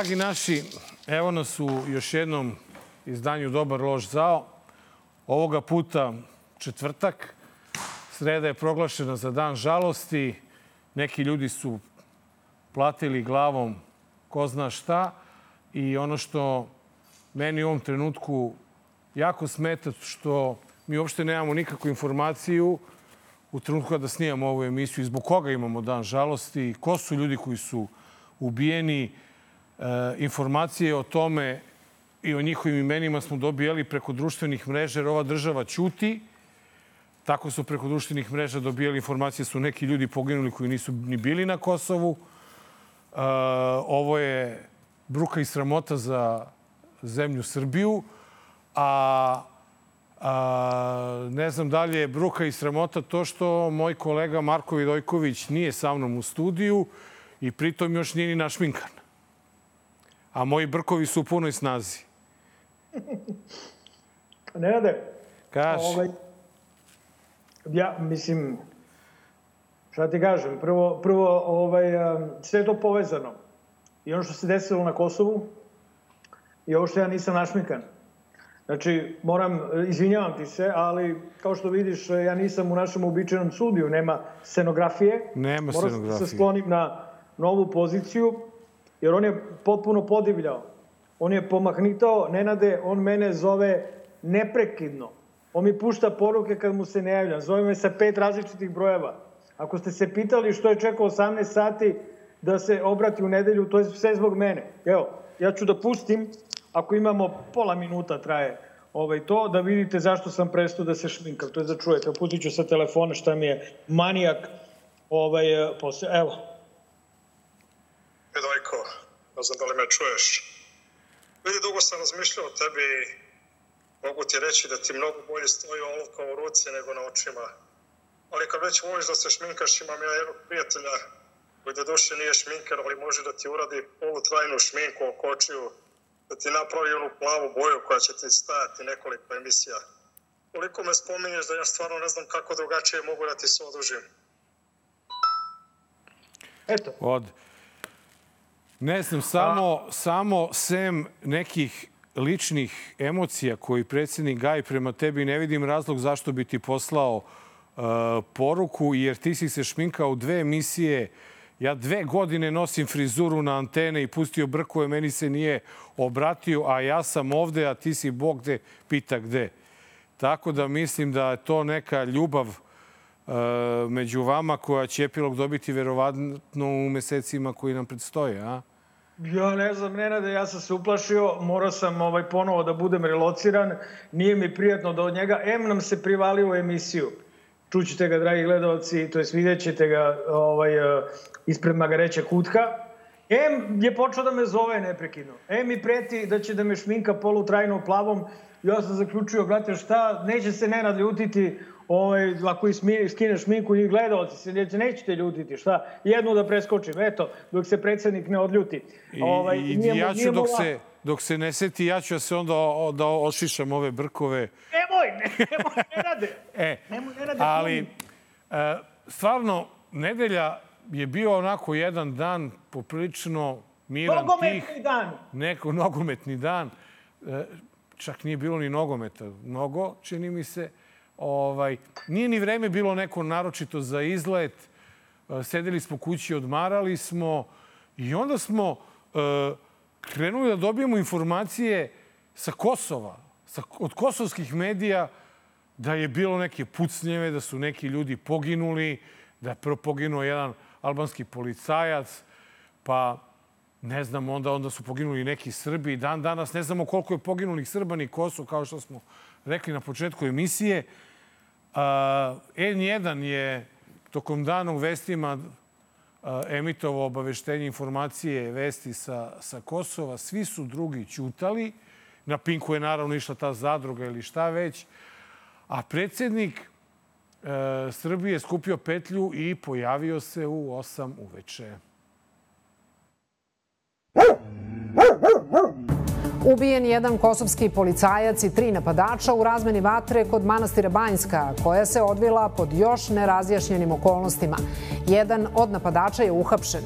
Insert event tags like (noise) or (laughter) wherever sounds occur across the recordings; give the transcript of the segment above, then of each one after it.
Dragi naši, evo nas u još jednom izdanju Dobar lož zao. Ovoga puta četvrtak. Sreda je proglašena za dan žalosti. Neki ljudi su platili glavom ko zna šta. I ono što meni u ovom trenutku jako smeta što mi uopšte nemamo nikakvu informaciju u trenutku kada snijamo ovu emisiju i zbog koga imamo dan žalosti, ko su ljudi koji su ubijeni, informacije o tome i o njihovim imenima smo dobijali preko društvenih mreža, jer ova država ćuti. Tako su preko društvenih mreža dobijali informacije su neki ljudi poginuli koji nisu ni bili na Kosovu. E, ovo je bruka i sramota za zemlju Srbiju. A, a ne znam da li je bruka i sramota to što moj kolega Marko Vidojković nije sa mnom u studiju i pritom još nije ni našminkan a moji brkovi su u punoj snazi. Nenade, Kaži. ovaj, ja mislim, šta ti kažem, prvo, prvo ovaj, sve je to povezano. I ono što se desilo na Kosovu i ovo što ja nisam našmikan. Znači, moram, izvinjavam ti se, ali kao što vidiš, ja nisam u našem običajnom studiju, nema scenografije. Nema Moram scenografije. se sklonim na novu poziciju jer on je potpuno podivljao. On je pomahnitao, Nenade, on mene zove neprekidno. On mi pušta poruke kad mu se ne javljam. Zove me sa pet različitih brojeva. Ako ste se pitali što je čekao 18 sati da se obrati u nedelju, to je sve zbog mene. Evo, ja ću da pustim, ako imamo pola minuta traje ovaj, to, da vidite zašto sam prestao da se šminkam. To je da čujete. Pustit ću sa telefona šta mi je manijak ovaj, posle. Evo, Pedojko, ne znam da li me čuješ. Vidi, dugo sam razmišljao o tebi i mogu ti reći da ti mnogo bolje stoji olovka u ruci nego na očima. Ali kad već voliš da se šminkaš, imam ja jednog prijatelja koji da duše nije šminker, ali može da ti uradi polutrajnu šminku oko očiju, da ti napravi onu plavu boju koja će ti stajati nekoliko emisija. Koliko me spominješ da ja stvarno ne znam kako drugačije mogu da ti se odužim. eto. Od... Ne znam, samo, samo sem nekih ličnih emocija koji predsjednik gaji prema tebi, ne vidim razlog zašto bi ti poslao uh, poruku, jer ti si se šminkao dve emisije. Ja dve godine nosim frizuru na antene i pustio brkove, meni se nije obratio, a ja sam ovde, a ti si Bog gde, pita gde. Tako da mislim da je to neka ljubav uh, među vama koja će epilog dobiti verovatno u mesecima koji nam predstoje, a? Ja ne znam, Nenade, ja sam se uplašio, morao sam ovaj, ponovo da budem relociran, nije mi prijatno da od njega, M nam se privalio u emisiju. Čućete ga, dragi gledalci, to jest vidjet ćete ga ovaj, eh, ispred magareća kutka. M je počeo da me zove neprekidno. M mi preti da će da me šminka polutrajno plavom. Ja sam zaključio, brate, šta, neće se Nenad ljutiti ovaj, ako ismi, skine šminku i gledalci se neće, nećete ljutiti, šta? Jednu da preskočim, eto, dok se predsednik ne odljuti. I, ovaj, i nije ja ću dok se, dok se ne seti, ja ću se onda o- da ošišam ove brkove. Nemoj, ne, nemoj, ne (laughs) rade. E, Nemoj, ne rade. ali e, stvarno, nedelja je bio onako jedan dan poprilično miran, tih. Nogometni dan. Neko nogometni dan. E, čak nije bilo ni nogometa. Mnogo, čini mi se. Ovaj, nije ni vreme bilo neko naročito za izlet. E, sedeli smo kući, odmarali smo i onda smo e, krenuli da dobijemo informacije sa Kosova, sa, od kosovskih medija da je bilo neke pucnjeve, da su neki ljudi poginuli, da je prvo poginuo jedan albanski policajac, pa ne znam, onda, onda su poginuli neki Srbi. Dan danas ne znamo koliko je poginulih Srba ni Kosovo, kao što smo rekli na početku emisije. A, N1 je tokom dana u vestima a, emitovao obaveštenje informacije vesti sa, sa Kosova. Svi su drugi ćutali. Na Pinku je naravno išla ta zadruga ili šta već. A predsednik e, Srbije je skupio petlju i pojavio se u 8 uveče. Ubijen jedan kosovski policajac i tri napadača u razmeni vatre kod manastira Banjska, koja se odvila pod još nerazjašnjenim okolnostima. Jedan od napadača je uhapšen.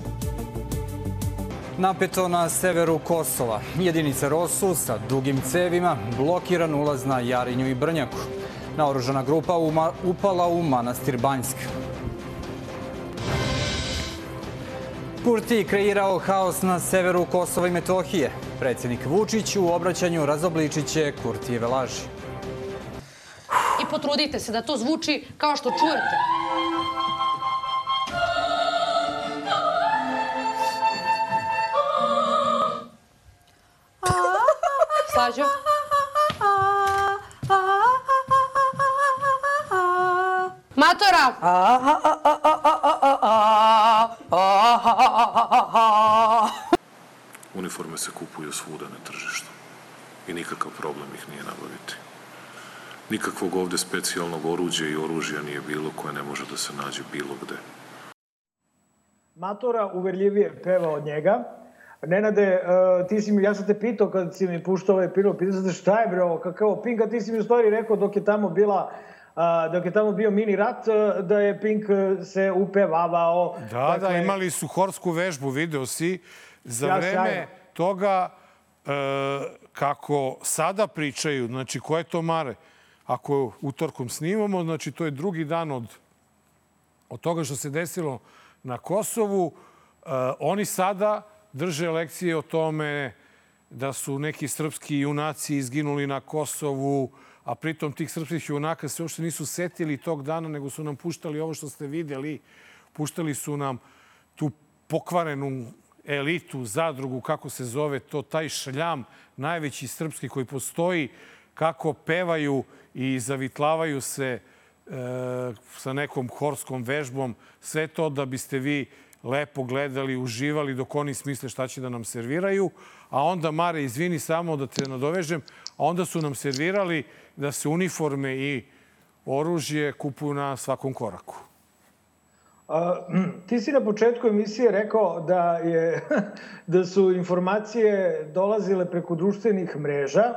Napeto na severu Kosova. Jedinica Rosu sa dugim cevima blokiran ulaz na Jarinju i Brnjaku. Naoružana grupa upala u manastir Banjsk. Kurti kreirao haos na severu Kosova i Metohije. Predsednik Vučić u obraćanju razobličit će Kurtijeve laži. I potrudite se da to zvuči kao što čujete. Slađo? Matora! Uniforme se kupuju svuda na tržištu i nikakav problem ih nije nabaviti. Nikakvog ovde specijalnog oruđa i oružja nije bilo koje ne može da se nađe bilo gde. Matora uverljivije peva od njega. Nenade, uh, ti si mi, ja sam te pitao kad si mi puštao ovaj pilot, pitao sam te šta je bre ovo, kakav Pink, a ti si mi u stvari rekao dok je tamo bila a, dok je tamo bio mini rat, da je Pink se upevavao. Da, da dakle, da, imali su horsku vežbu, video si, za ja, vreme sjajno. Toga e, kako sada pričaju, znači koje to mare, ako utorkom snimamo, znači to je drugi dan od, od toga što se desilo na Kosovu, e, oni sada drže lekcije o tome da su neki srpski junaci izginuli na Kosovu, a pritom tih srpskih junaka se uopšte nisu setili tog dana, nego su nam puštali ovo što ste videli. Puštali su nam tu pokvarenu elitu, zadrugu, kako se zove to, taj šljam, najveći srpski koji postoji, kako pevaju i zavitlavaju se e, sa nekom horskom vežbom. Sve to da biste vi lepo gledali, uživali dok oni smisle šta će da nam serviraju. A onda, Mare, izvini samo da te nadovežem, a onda su nam servirali da se uniforme i oružje kupuju na svakom koraku. A, ti si na početku emisije rekao da, je, (laughs) da su informacije dolazile preko društvenih mreža.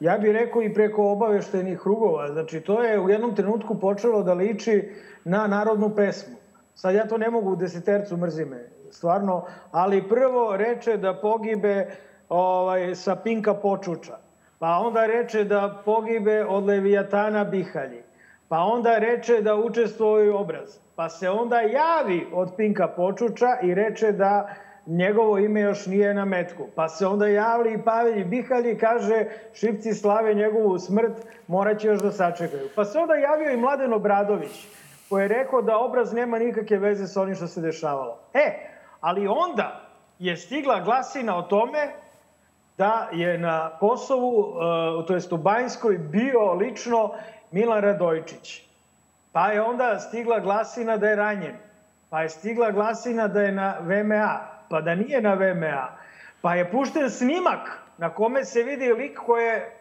Ja bih rekao i preko obaveštenih krugova. Znači, to je u jednom trenutku počelo da liči na narodnu pesmu. Sad ja to ne mogu u desetercu mrzime, stvarno, ali prvo reče da pogibe ovaj, sa Pinka Počuča. Pa onda reče da pogibe od Levijatana Bihalji. Pa onda reče da učestvuje obraz. Pa se onda javi od Pinka Počuča i reče da njegovo ime još nije na metku. Pa se onda javili i Pavelj Bihalj i kaže Šipci slave njegovu smrt, morat će još da sačekaju. Pa se onda javio i Mladen Obradović, koji je rekao da obraz nema nikakve veze sa onim što se dešavalo. E, ali onda je stigla glasina o tome da je na Kosovu, uh, to jest u Banjskoj, bio lično Milan Radojčić. Pa je onda stigla glasina da je ranjen. Pa je stigla glasina da je na VMA. Pa da nije na VMA. Pa je pušten snimak na kome se vidi lik koje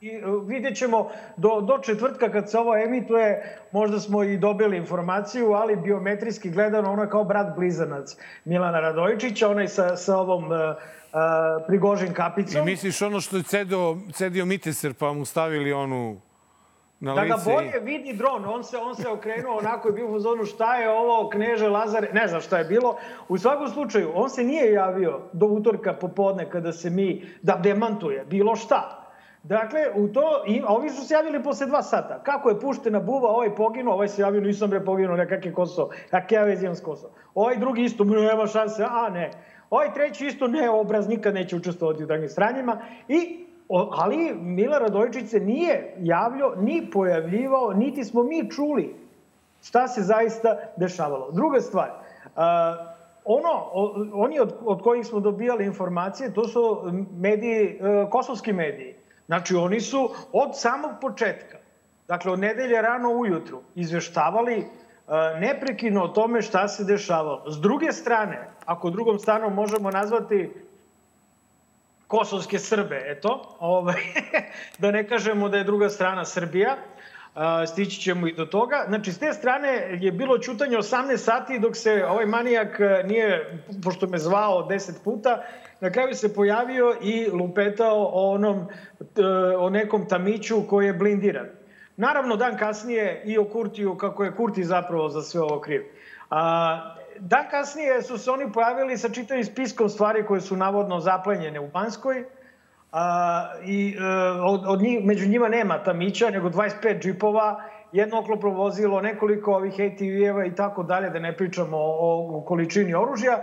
i vidjet ćemo do, do četvrtka kad se ovo emituje, možda smo i dobili informaciju, ali biometrijski gledano ono je kao brat blizanac Milana Radojčića, onaj sa, sa ovom uh, Prigožin kapicom. I misliš ono što je cedio, cedio Miteser pa mu stavili onu na da lice? Da ga bolje vidi dron. On se, on se okrenuo onako i bio u zonu šta je ovo, kneže Lazare, ne znam šta je bilo. U svakom slučaju, on se nije javio do utorka popodne kada se mi, da demantuje bilo šta. Dakle, u to, i, ovi su se javili posle dva sata. Kako je puštena buva, ovaj poginuo, ovaj se javio, nisam bre poginuo, nekak je Kosovo. Kakve ja imam s Kosovo. Ovaj drugi isto, nema šanse, a ne. Ovaj treći isto ne, obraz nikad neće učestvovati u takvim stranjima. I, ali Mila Radojčić se nije javljao, ni pojavljivao, niti smo mi čuli šta se zaista dešavalo. Druga stvar, uh, ono, oni od, od kojih smo dobijali informacije, to su mediji, uh, kosovski mediji. Znači, oni su od samog početka, dakle od nedelje rano ujutru, izveštavali neprekino o tome šta se dešavalo. S druge strane, ako drugom stranom možemo nazvati kosovske Srbe, eto, ovaj, (laughs) da ne kažemo da je druga strana Srbija, stići ćemo i do toga. Znači, s te strane je bilo čutanje 18 sati dok se ovaj manijak nije, pošto me zvao 10 puta, na kraju se pojavio i lupetao o, onom, o nekom tamiću koji je blindiran. Naravno, dan kasnije i o Kurtiju, kako je Kurti zapravo za sve ovo kriv. A, dan kasnije su se oni pojavili sa čitavim spiskom stvari koje su navodno zaplenjene u Banskoj. A, I e, od, od njih, među njima nema tamića, nego 25 džipova, jedno oklopno vozilo, nekoliko ovih ATV-eva i tako dalje, da ne pričamo o, o količini oružja.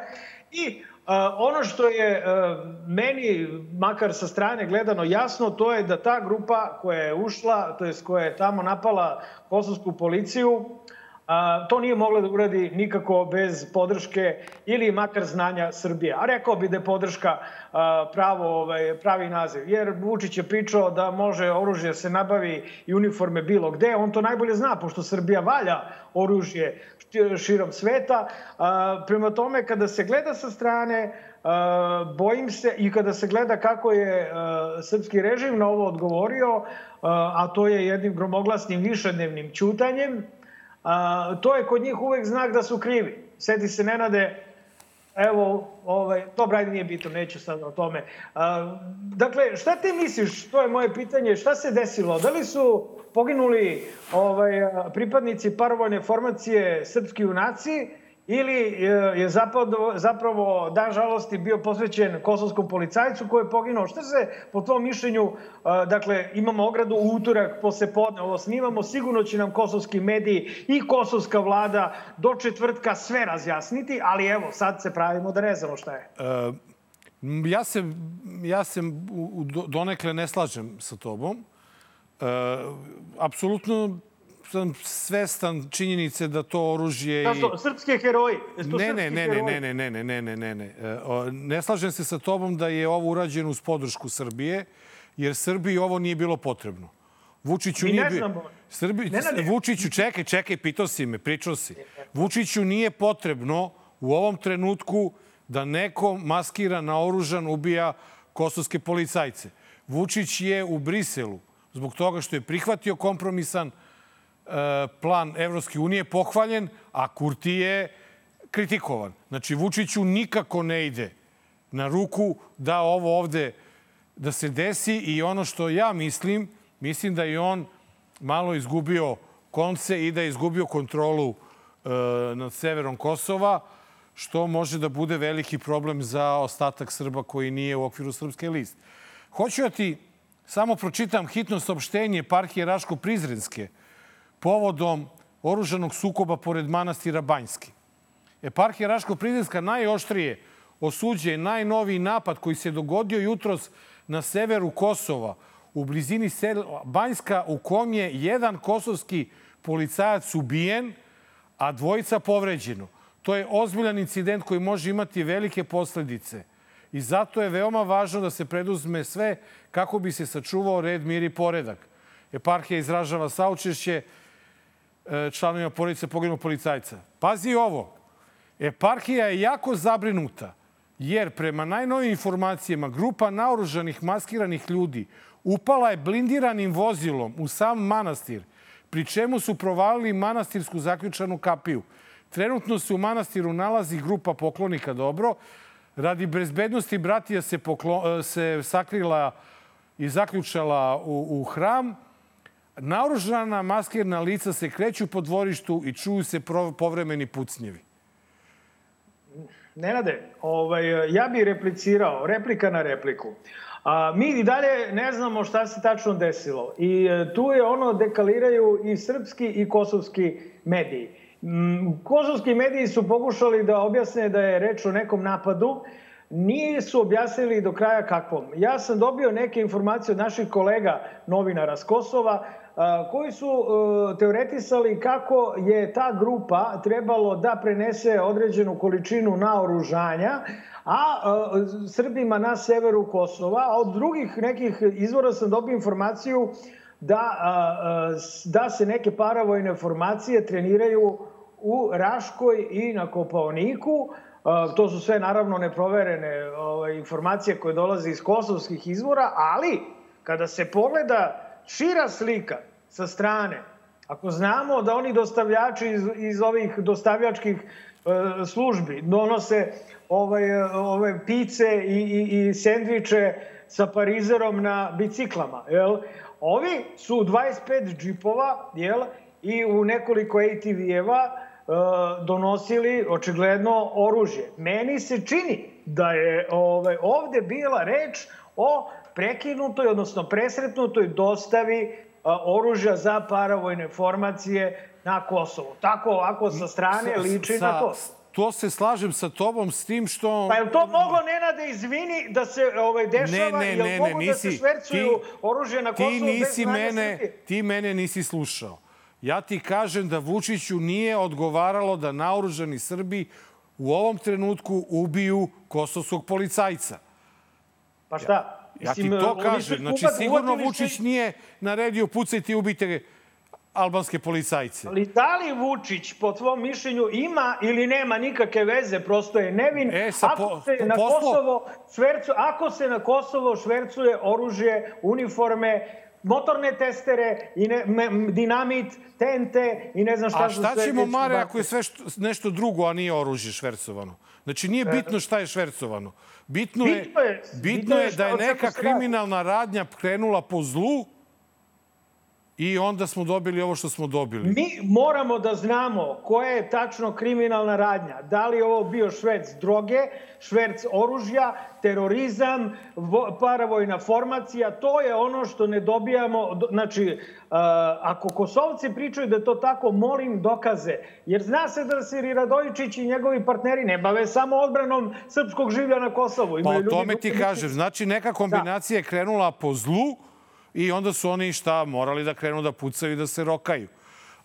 I a, ono što je a, meni, makar sa strane gledano, jasno, to je da ta grupa koja je ušla, to je koja je tamo napala kosovsku policiju, A, to nije moglo da uradi nikako bez podrške ili makar znanja Srbije. A rekao bi da je podrška a, pravo, ovaj, pravi naziv. Jer Vučić je pričao da može oružje da se nabavi i uniforme bilo gde. On to najbolje zna, pošto Srbija valja oružje širom sveta. A, prema tome, kada se gleda sa strane, bojim se i kada se gleda kako je srpski režim na ovo odgovorio, a to je jednim gromoglasnim višednevnim ćutanjem, a, to je kod njih uvek znak da su krivi. Seti se Nenade, evo, ovaj, dobro, ajde nije bitno, neću sad o tome. A, dakle, šta ti misliš, to je moje pitanje, šta se desilo? Da li su poginuli ovaj, pripadnici paravojne formacije srpski junaci ili je zapravo, zapravo dan žalosti bio posvećen kosovskom policajcu koji je poginuo. Šta se po tom mišljenju, dakle imamo ogradu u utorak posle podne, ovo snimamo, sigurno će nam kosovski mediji i kosovska vlada do četvrtka sve razjasniti, ali evo sad se pravimo da ne znamo šta je. Uh, ja se, ja se donekle ne slažem sa tobom. Uh, apsolutno sam svestan činjenice da to oružje... Da to, srpske heroji? To ne, ne, ne, ne, ne, ne, ne, ne, ne, ne, ne, ne. Ne slažem se sa tobom da je ovo urađeno uz podršku Srbije, jer Srbiji ovo nije bilo potrebno. Vučiću Mi nije ne znamo. Srbi... Vučiću, čekaj, čekaj, pitao si me, pričao si. Vučiću nije potrebno u ovom trenutku da neko maskiran, naoružan ubija kosovske policajce. Vučić je u Briselu zbog toga što je prihvatio kompromisan plan Evropske unije pohvaljen, a Kurti je kritikovan. Znači, Vučiću nikako ne ide na ruku da ovo ovde da se desi i ono što ja mislim, mislim da je on malo izgubio konce i da je izgubio kontrolu e, nad severom Kosova, što može da bude veliki problem za ostatak Srba koji nije u okviru Srpske list. Hoću da ti samo pročitam hitno saopštenje parhije Raško-Prizrenske, povodom oružanog sukoba pored manastira Banjski. Eparhija Raško-Prizrenska najoštrije osuđuje najnoviji napad koji se dogodio jutros na severu Kosova, u blizini sela Banjska, u kom je jedan kosovski policajac ubijen, a dvojica povređeno. To je ozbiljan incident koji može imati velike posledice. I zato je veoma važno da se preduzme sve kako bi se sačuvao red, mir i poredak. Eparhija izražava saučešće članovima porodice poginunog policajca. Pazi ovo. Eparhija je jako zabrinuta jer prema najnovim informacijama grupa naoružanih maskiranih ljudi upala je blindiranim vozilom u sam manastir, pri čemu su provalili manastirsku zaključanu kapiju. Trenutno se u manastiru nalazi grupa poklonika dobro. Radi bezbednosti bratija se, poklo, e, se sakrila i zaključala u, u hram. Naoružana maskirna lica se kreću po dvorištu i čuju se povremeni pucnjevi. Nenade, ovaj, ja bih replicirao, replika na repliku. A, mi i dalje ne znamo šta se tačno desilo. I e, tu je ono dekaliraju i srpski i kosovski mediji. Kosovski mediji su pokušali da objasne da je reč o nekom napadu, nisu objasnili do kraja kakvom. Ja sam dobio neke informacije od naših kolega novinara s Kosova koji su e, teoretisali kako je ta grupa trebalo da prenese određenu količinu naoružanja, a e, Srbima na severu Kosova, a od drugih nekih izvora sam dobio informaciju da, da se neke paravojne formacije treniraju u Raškoj i na Kopaoniku. To su sve naravno neproverene ovaj, informacije koje dolaze iz kosovskih izvora, ali kada se pogleda šira slika sa strane, ako znamo da oni dostavljači iz, iz ovih dostavljačkih e, službi donose ovaj, ove pice i, i, i sendviče sa parizerom na biciklama, jel? Ovi su 25 džipova, jel? I u nekoliko ATV-eva donosili očigledno oružje. Meni se čini da je ovaj, ovde bila reč o prekinutoj, odnosno presretnutoj dostavi oružja za paravojne formacije na Kosovo. Tako ovako sa strane liči sa, na to. To se slažem sa tobom s tim što... Pa je to moglo, Nenade, izvini, da se ovaj, dešava? Ne, ne, ne, ne, da se nisi, švercuju ti, oružje na Kosovo ti nisi bez mene? Ti mene nisi slušao. Ja ti kažem da Vučiću nije odgovaralo da naoružani Srbi u ovom trenutku ubiju kosovskog policajca. Pa šta? Ja ti Mislim, to kažem. Znači, sigurno Vučić nije naredio pucajte i ubite albanske policajce. Ali da li Vučić, po tvom mišljenju, ima ili nema nikakve veze, prosto je nevin, E, sa ako, po- se po na poslu- Kosovo švercu, ako se na Kosovo švercuje oružje, uniforme, motorne testere, i ne, me, dinamit, TNT i ne znam šta A šta sve ćemo, Mare, ako je sve što, nešto drugo, a nije oružje švercovano? Znači, nije bitno šta je švercovano. Bitno je, Bitno je- bitno bitno je da je neka kriminalna radnja krenula po zlu i onda smo dobili ovo što smo dobili. Mi moramo da znamo koja je tačno kriminalna radnja. Da li je ovo bio šverc droge, šverc oružja, terorizam, vo, paravojna formacija. To je ono što ne dobijamo. Do- Znači, uh, ako Kosovci pričaju da to tako, molim dokaze. Jer zna se da se i Radojičić i njegovi partneri ne bave samo odbranom srpskog življa na Kosovu. Pa Imaju o ljudi tome druge ti kažem. Znači, neka kombinacija je krenula po zlu i onda su oni šta, morali da krenu da pucaju i da se rokaju.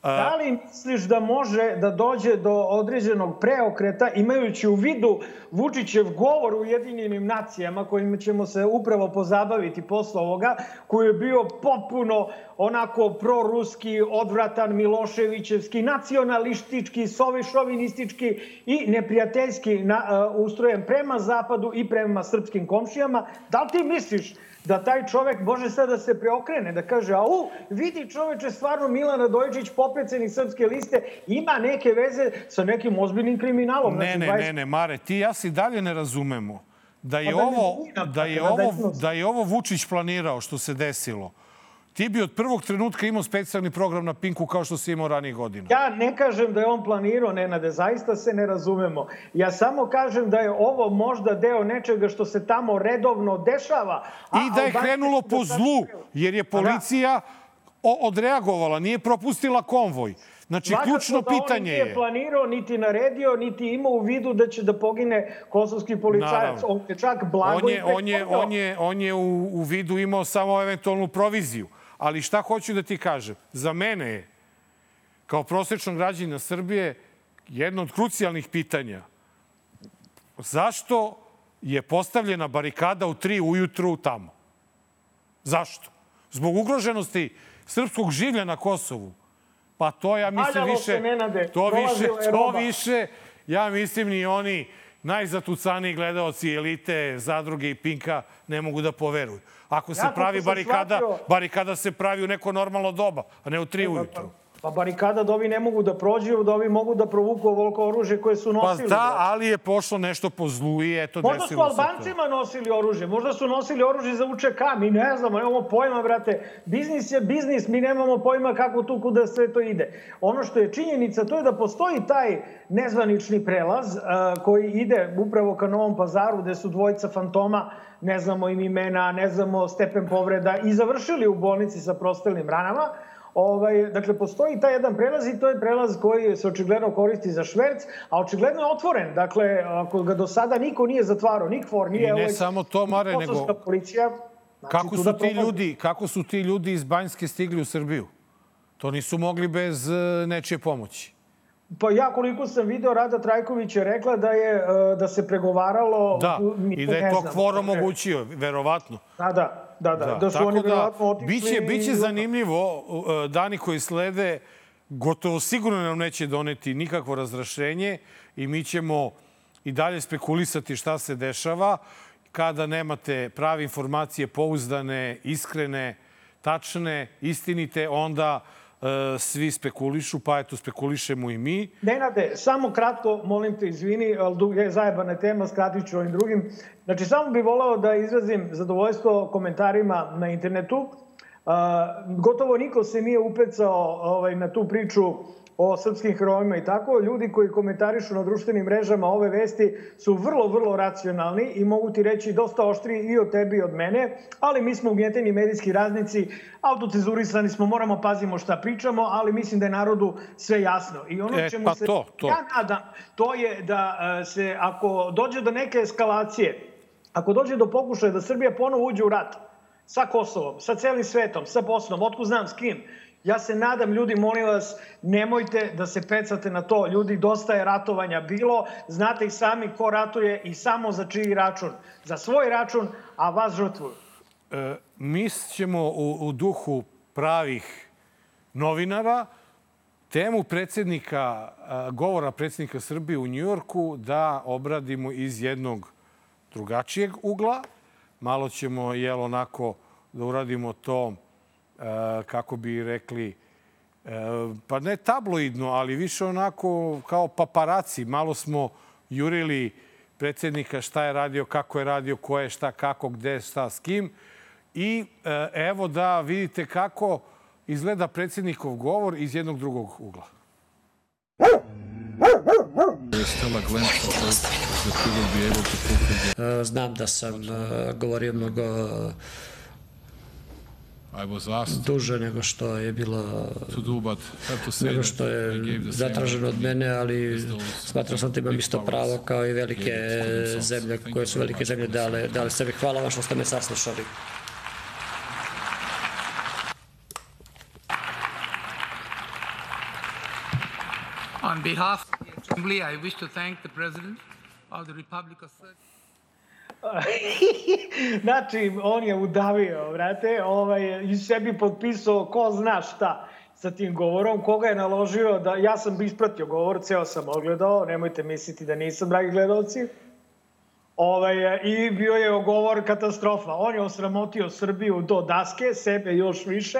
Da li misliš da može da dođe do određenog preokreta imajući u vidu Vučićev govor u Ujedinjenim nacijama kojim ćemo se upravo pozabaviti posle ovoga, koji je bio potpuno onako proruski, odvratan, Miloševićevski, nacionalistički, sovišovinistički i neprijateljski na, uh, ustrojen prema zapadu i prema srpskim komšijama. Da li ti misliš da taj čovek može sad da se preokrene, da kaže, au, vidi čoveče, stvarno Milana Dojičić, popreceni srpske liste, ima neke veze sa nekim ozbiljnim kriminalom. Ne, Znači, ne, 20 ne, ne, Mare, ti ja si dalje ne razumemo da je Pa da ovo da je ovo da je ovo Vučić planirao što se desilo. Ti bi od prvog trenutka imao specijalni program na Pinku kao što si imao ranijih godina. Ja ne kažem da je on planirao, Nenade, zaista se ne razumemo. Ja samo kažem da je ovo možda deo nečega što se tamo redovno dešava. a I da je krenulo po sad zlu, jer je da. policija odreagovala, nije propustila konvoj. Znači, Svakako ključno da on pitanje nije je... planirao, niti naredio, niti imao u vidu da će da pogine kosovski policajac. Naravno. On je čak blago On je, on je, on je, on je u, u vidu imao samo eventualnu proviziju. Ali šta hoću da ti kažem? Za mene je, kao prosječnog građana Srbije, jedno od krucijalnih pitanja zašto je postavljena barikada u tri ujutru tamo? Zašto? Zbog ugroženosti srpskog življa na Kosovu? Pa to ja mislim Valjalo više... to više, to više, ja mislim ni oni najzatucaniji gledaoci elite, zadruge i Pinka ne mogu da poveruju. Ako se Ja, pravi barikada, shvatio- barikada se pravi u neko normalno doba, a ne u tri ujutru. Pa barikada da ovi ne mogu da prođu, da ovi mogu da provuku ovoliko oružje koje su Pa nosili. da, brate. ali je pošlo nešto po zlu i eto, Možda su desilo se to. Albancima nosili oružje, možda su nosili oružje za UČK, mi ne znamo, nemamo pojma, brate. Biznis je biznis, mi nemamo pojma kako tu kuda sve to ide. Ono što je činjenica, to je da postoji taj nezvanični prelaz a, koji ide upravo ka Novom pazaru, gde su dvojica fantoma, ne znamo im imena, ne znamo stepen povreda i završili u bolnici sa prostelnim ranama. Ovaj, dakle, postoji taj jedan prelaz i to je prelaz koji se očigledno koristi za šverc, a očigledno je otvoren. Dakle, ako ga do sada niko nije zatvarao, nik for, nije... I ne ovaj, samo to, Mare, nego- policija. Znači, Kako su da ti ljudi, kako su ti ljudi iz Banjske stigli u Srbiju? To nisu mogli bez e, nečije pomoći. Pa ja koliko sam video, Rada Trajković je rekla da je e, da se pregovaralo... Da, i da je to kvor Dakle, omogućio, verovatno. Da, da, da, da, da, su oni verovatno otišli... biće, biće i- zanimljivo, uh, dani koji slede, gotovo sigurno nam neće doneti nikakvo razrašenje i mi ćemo i dalje spekulisati šta se dešava. Kada nemate prave informacije, pouzdane, iskrene, tačne, istinite, onda uh, svi spekulišu, pa eto spekulišemo i mi. Nenade, samo kratko, molim te, izvini, ali je zajebana tema, skratit ću ovim drugim. Znači, samo bih volao da izrazim zadovoljstvo komentarima na internetu. Uh, gotovo niko se nije upecao ovaj, na tu priču o srpskim herojima i tako, ljudi koji komentarišu na društvenim mrežama ove vesti su vrlo, vrlo racionalni i mogu ti reći dosta oštri i od tebi i od mene, ali mi smo ugnjeteni medijski raznici, autocenzurisani smo, moramo pazimo šta pričamo, ali mislim da je narodu sve jasno. I ono E, čemu pa se to, to. ja nadam, to je da e, se, ako dođe do neke eskalacije, ako dođe do pokušaja da Srbija ponovo uđe u rat sa Kosovom, sa celim svetom, sa Bosnom, otko znam s kim, ja se nadam, ljudi, molim vas, nemojte da se pecate na to. Ljudi, dosta je ratovanja bilo, znate i sami ko ratuje i samo za čiji račun. Za svoj račun, a vas žrtvuju. E, mi ćemo u, u duhu pravih novinara temu predsjednika, a, govora predsjednika Srbije u Njujorku da obradimo iz jednog drugačijeg ugla. Malo ćemo, jel, onako, da uradimo to, e, kako bi rekli, e, pa ne tabloidno, ali više onako kao paparaci. Malo smo jurili predsjednika šta je radio, kako je radio, ko je šta, kako, gde, šta, s kim. I e, evo da vidite kako izgleda predsjednikov govor iz jednog drugog ugla. Znam da sam govorio mnogo duže nego što je bilo to do, but have to say nego that što je I gave the same zatraženo od mene, ali smatrao sam da imam isto pravo kao i velike zemlje koje su velike zemlje dale, dale sebi. Hvala vam što ste me saslušali. On behalf of the Assembly, I wish to thank the President of the Republic of Serbia. (laughs) znači, on je udavio, vrate, ovaj, i sebi potpisao ko zna šta sa tim govorom, koga je naložio da, ja sam ispratio govor, ceo sam ogledao, nemojte misliti da nisam, dragi gledalci, Ovaj, I bio je govor katastrofa. On je osramotio Srbiju do daske, sebe još više.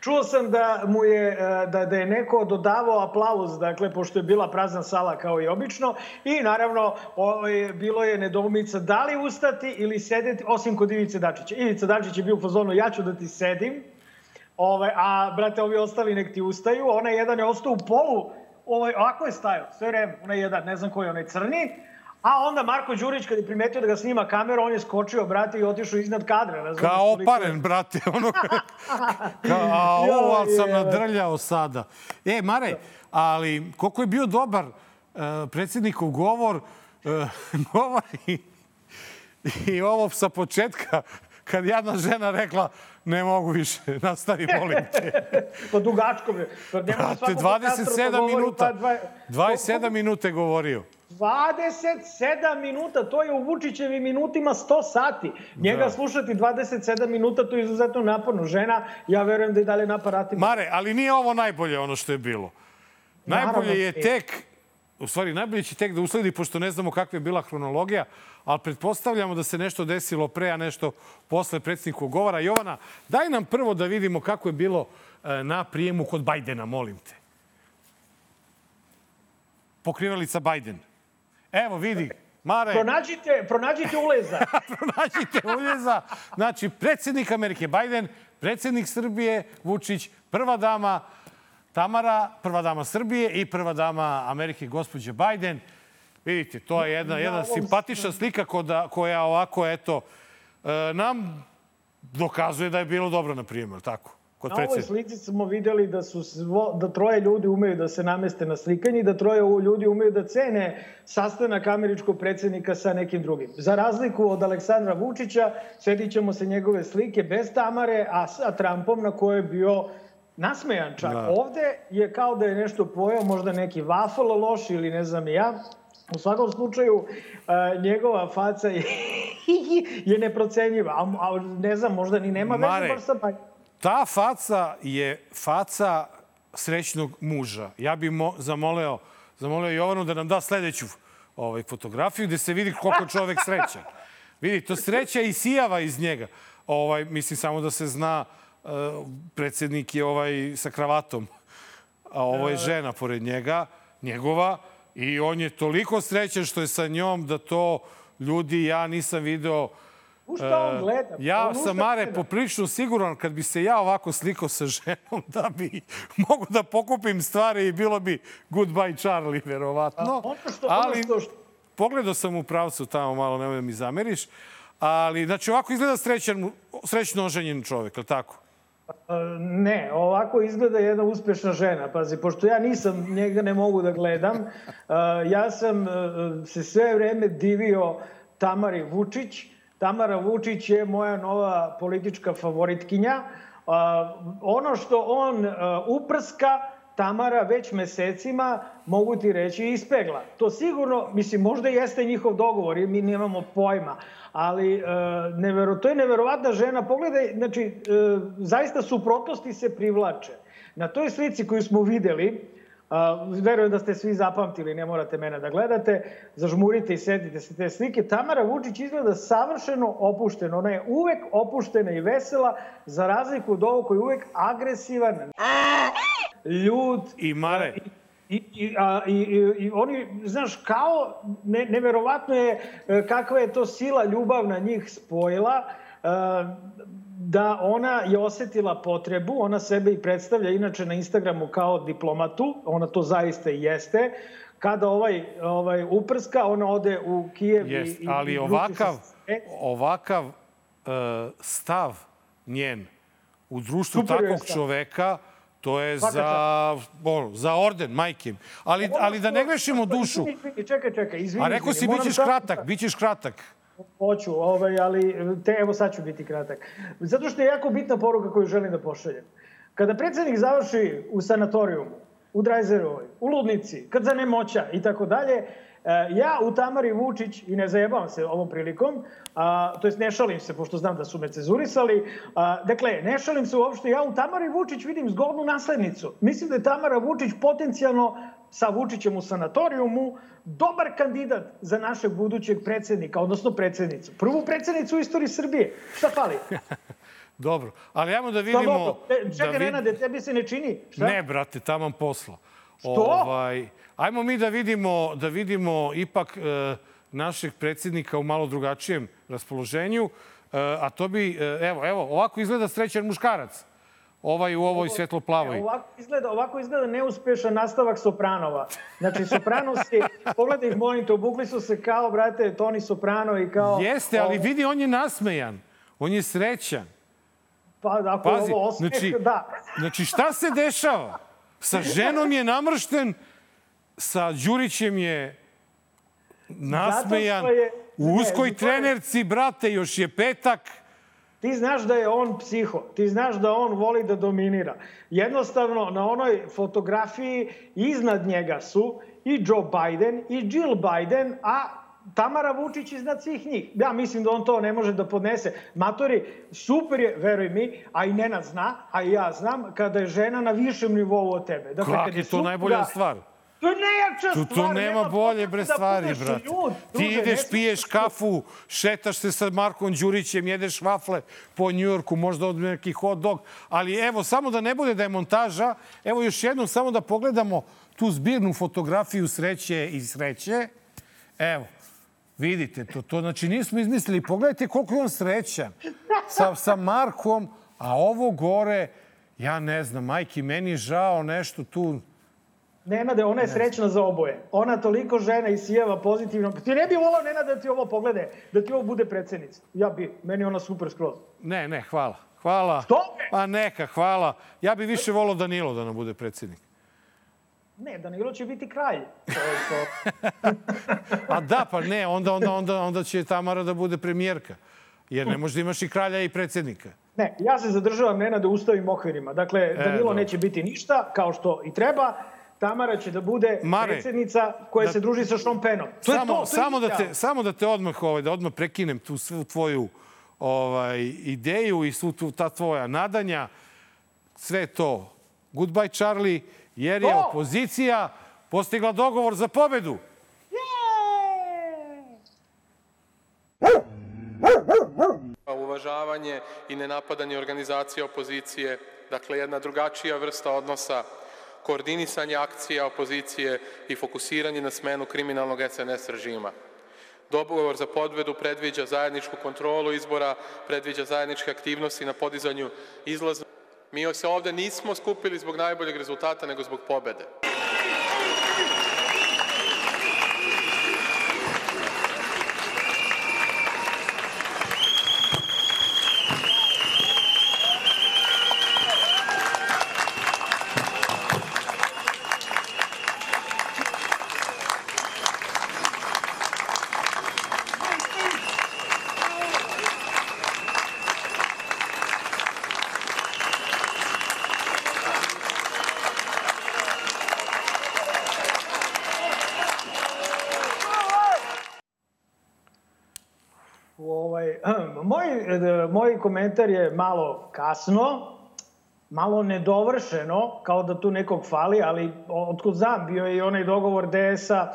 Čuo sam da mu je, e, da, da je neko dodavao aplauz, dakle, pošto je bila prazna sala kao i obično. I naravno, ovaj, bilo je nedoumica da li ustati ili sedeti, osim kod Ivice Dačića. Ivica Dačić je bio u fazonu, ja ću da ti sedim, ovaj, a, brate, ovi ostali nek ti ustaju. Onaj jedan je ostao u polu, ovaj, ovako je stajao, sve vreme, onaj jedan, ne znam koji je, onaj crni, A onda Marko Đurić, kad je primetio da ga snima kamera, on je skočio, brate, i otišao iznad kadra. Razumiješ, Kao oparen, brate. Ono, (laughs) kao, a ovo, ali sam nadrljao sada. E, Mare, ali koliko je bio dobar uh, predsjednikov govor, uh, govor i, i ovo sa početka, kad jedna žena rekla ne mogu više, nastavi, molim te. (laughs) Pa dugačko je. Pa Brate, svako podcaster da 27 govori, minuta. pa dva- 27 minuta je govorio. 27 minuta, to je u Vučićevim minutima 100 sati. Njega Da. slušati 27 minuta, to je izuzetno naporno. Žena, ja verujem da je dalje na aparatima. Mare, ali nije ovo najbolje ono što je bilo. Naravno, Najbolje je e. tek, u stvari najbolje će tek da usledi, pošto ne znamo kakva je bila hronologija, ali pretpostavljamo da se nešto desilo pre, a nešto posle predsjednikovog govora. Jovana, daj nam prvo da vidimo kako je bilo e, na prijemu kod Bajdena, molim te. Pokrivalica Bajden. Evo, vidi, Mare, Pronađite, pronađite uleza. (laughs) pronađite uljeza. Znači, predsjednik Amerike Bajden, predsjednik Srbije Vučić, prva dama Tamara, prva dama Srbije i prva dama Amerike gospođe Bajden. Vidite, to je jedna, jedna simpatična slika koja, koja ovako, eto, e, nam dokazuje da je bilo dobro na prijemu, tako? Kod Na ovoj slici smo videli da su svo, da troje ljudi umeju da se nameste na slikanje i da troje ljudi umeju da cene sastanak američkog predsjednika sa nekim drugim. Za razliku od Aleksandra Vučića, sedit ćemo se njegove slike bez Tamare, a sa Trumpom na kojoj je bio nasmejan čak. Da. Ovde je kao da je nešto pojao, možda neki wafel loš ili ne znam ja. U svakom slučaju, a, njegova faca je, (laughs) je neprocenjiva. A, a ne znam, možda ni nema veze baš sa Biden. Ta faca je faca srećnog muža. Ja bih mo, zamoleo, zamoleo Jovanu da nam da sledeću ovaj, fotografiju gde se vidi koliko čovek srećan. Vidi, to sreća i sijava iz njega. Ovaj, mislim samo da se zna, uh, predsjednik je ovaj sa kravatom, a ovo je žena pored njega, njegova, i on je toliko srećan što je sa njom da to ljudi, ja nisam video U šta on E, gleda? Ja On sam, Mare, gleda? poprilično siguran kad bi se ja ovako slikao sa ženom da bi (laughs) mogu da pokupim stvari i bilo bi goodbye Charlie, verovatno. Ono što, ono Ali što, što pogledao sam u pravcu tamo malo, nemoj da mi zameriš. Ali, znači, ovako izgleda srećan, srećno oženjen čovek, je li tako? Ne, ovako izgleda jedna uspešna žena. Pazi, pošto ja nisam, njega ne mogu da gledam, (laughs) ja sam uh, se sve vreme divio Tamari Vučić. Tamara Vučić je moja nova politička favoritkinja. Ono što on uh, uprska, Tamara već mesecima, mogu ti reći, ispegla. To sigurno, mislim, možda jeste njihov dogovor, jer mi nemamo pojma, ali e, nevero, to je neverovatna žena. Pogledaj, znači, e, zaista suprotnosti se privlače. Na toj slici koju smo videli, a, verujem da ste svi zapamtili, ne morate mene da gledate, zažmurite i setite se te slike. Tamara Vučić izgleda savršeno opušteno. Ona je uvek opuštena i vesela, za razliku od ovog koji je uvek agresivan, ljud, I Mare, I, i, a, i, i, i oni, znaš, kao, ne, neverovatno je e, kakva je to sila ljubavna njih spojila, e, da ona je osetila potrebu, ona sebe i predstavlja inače na Instagramu kao diplomatu, ona to zaista i jeste, kada ovaj, ovaj uprska, ona ode u Kijev jest, i, i ali i ovakav, se sve. ovakav uh, stav njen u društvu Super takvog čoveka, to je Svaka za, ono, za orden, majke. Ali, ali da ne grešimo dušu. Izvini, Čekaj, čekaj, izvini. A rekao si, bit ćeš kratak, bit ćeš kratak. Hoću, ovaj, ali te, evo sad ću biti kratak. Zato što je jako bitna poruka koju želim da pošaljem. Kada predsednik završi u sanatorijumu, u Drajzerovoj, u Ludnici, kad zanemoća i tako dalje, e, ja u Tamari Vučić, i ne zajebavam se ovom prilikom, a, to jest ne šalim se, pošto znam da su me cenzurisali, a, dakle, ne šalim se uopšte, ja u Tamari Vučić vidim zgodnu naslednicu. Mislim da je Tamara Vučić potencijalno sa Vučićem u sanatorijumu dobar kandidat za našeg budućeg predsednika, odnosno predsednicu. Prvu predsednicu u istoriji Srbije. Šta fali? (laughs) Dobro, ali ajmo da vidimo... dobro? E, da Čekaj, vid- Nenade, tebi se ne čini? Šta? Ne, brate, taman posla. Što? Ovaj, ajmo mi da vidimo, da vidimo ipak e, našeg predsjednika u malo drugačijem raspoloženju. E, a to bi, e, evo, evo, ovako izgleda srećan muškarac. Ovaj u ovoj svetloplavoj. Ovako izgleda, ovako izgleda neuspešan nastavak Sopranova. Znači, Sopranosi, pogledaj ih, molim te, obukli su se kao, brate, Toni Soprano i kao... Jeste, ali vidi, on je nasmejan. On je srećan. Pa, ako Pazi, ovo osmeh, znači, da. znači šta se dešava? Sa ženom je namršten, sa Đurićem je nasmejan, je- u ne, uskoj je- trenerci, brate, još je petak. Ti znaš da je on psiho, ti znaš da on voli da dominira. Jednostavno, na onoj fotografiji iznad njega su i Joe Biden i Jill Biden, a Tamara Vučić iznad svih njih. Ja mislim da on to ne može da podnese. Matori, super je, veruj mi, a i Nenad zna, a i ja znam, kada je žena na višem nivou od tebe. Dakle, Kako kad je to supruga- najbolja stvar? To je najjača stvar. tu nema bolje bre da stvari, budeš brate. ljud, Ti druže, ideš, piješ da- kafu, šetaš se sa Markom Đurićem, jedeš vafle po Njujorku, možda od neki hot dog. Ali evo, samo da ne bude da je montaža, evo još jednom samo da pogledamo tu zbirnu fotografiju sreće i sreće. Evo, vidite, to, to znači nismo izmislili. Pogledajte koliko je on srećan sa, sa Markom, a ovo gore, ja ne znam, majki, meni je žao nešto tu. Nenade, ona je srećna za oboje. Ona toliko žena i sijeva pozitivno. Ti ne bi volao, Nenade, da ti ovo poglede, da ti ovo bude predsednica. Ja bi, meni ona super skroz. Ne, ne, hvala. Hvala. Što? Pa neka, hvala. Ja bih više volao Danilo da nam bude predsjednik. Ne, Danilo će biti kralj. To, je to. (laughs) A da, pa ne, onda, onda, onda, onda će Tamara da bude premijerka. Jer ne možeš da imaš i kralja i predsjednika. Ne, ja se zadržavam Nenade ustavim okvirima. Dakle, Danilo dobro. neće biti ništa, kao što i treba. Tamara će da bude Mare, predsjednica koja da- se druži sa Sean Pennom. To je samo, to, to je samo, da te, samo da te odmah, ovaj, da odmah prekinem tu svu tvoju ovaj, ideju i svu tu, ta tvoja nadanja. Sve to. Goodbye, Charlie, jer je To! opozicija postigla dogovor za pobedu. uvažavanje i nenapadanje organizacije opozicije, dakle jedna drugačija vrsta odnosa, koordinisanje akcija opozicije i fokusiranje na smenu kriminalnog SNS režima. Dogovor za podvedu predviđa zajedničku kontrolu izbora, predviđa zajedničke aktivnosti na podizanju izlazna. Mi se ovde nismo skupili zbog najboljeg rezultata, nego zbog pobede. Ovaj, moj, moj komentar je malo kasno, malo nedovršeno, kao da tu nekog fali, ali otkud znam, bio je i onaj dogovor DS-a,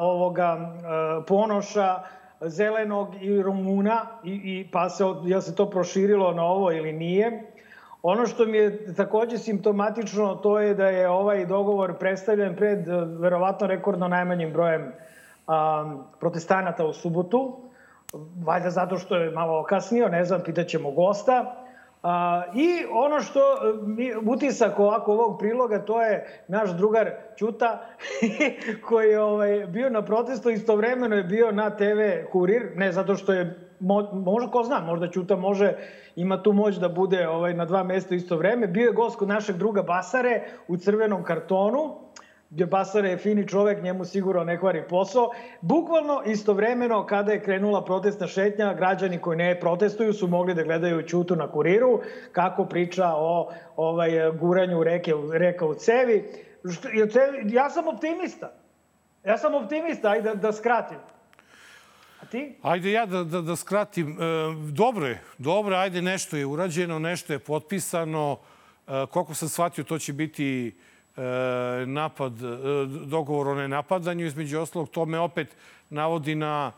ovoga a, Ponoša, Zelenog i Rumuna, i, i pa se, ja se to proširilo na ovo ili nije. Ono što mi je takođe simptomatično, to je da je ovaj dogovor predstavljen pred verovatno rekordno najmanjim brojem a, protestanata u subotu, valjda zato što je malo okasnio, ne znam, pitaćemo gosta. A, I ono što mi, utisak ovako ovog priloga, to je naš drugar Ćuta, (laughs) koji je ovaj, bio na protestu, istovremeno je bio na TV Kurir, ne zato što je, mo, možda ko zna, možda Ćuta može, ima tu moć da bude ovaj, na dva mesta isto vreme. Bio je gost kod našeg druga Basare u crvenom kartonu, Basara je fini čovek, njemu sigurno ne kvari posao. Bukvalno istovremeno kada je krenula protestna šetnja, građani koji ne protestuju su mogli da gledaju Ćutu na kuriru kako priča o ovaj, guranju reke, reka u cevi. Ja sam optimista. Ja sam optimista, ajde da, da skratim. A ti? Ajde ja da, da, da skratim. E, dobro je, dobro, ajde nešto je urađeno, nešto je potpisano. E, koliko sam shvatio, to će biti napad, e, dogovor o nenapadanju. Između ostalog, to me opet navodi na,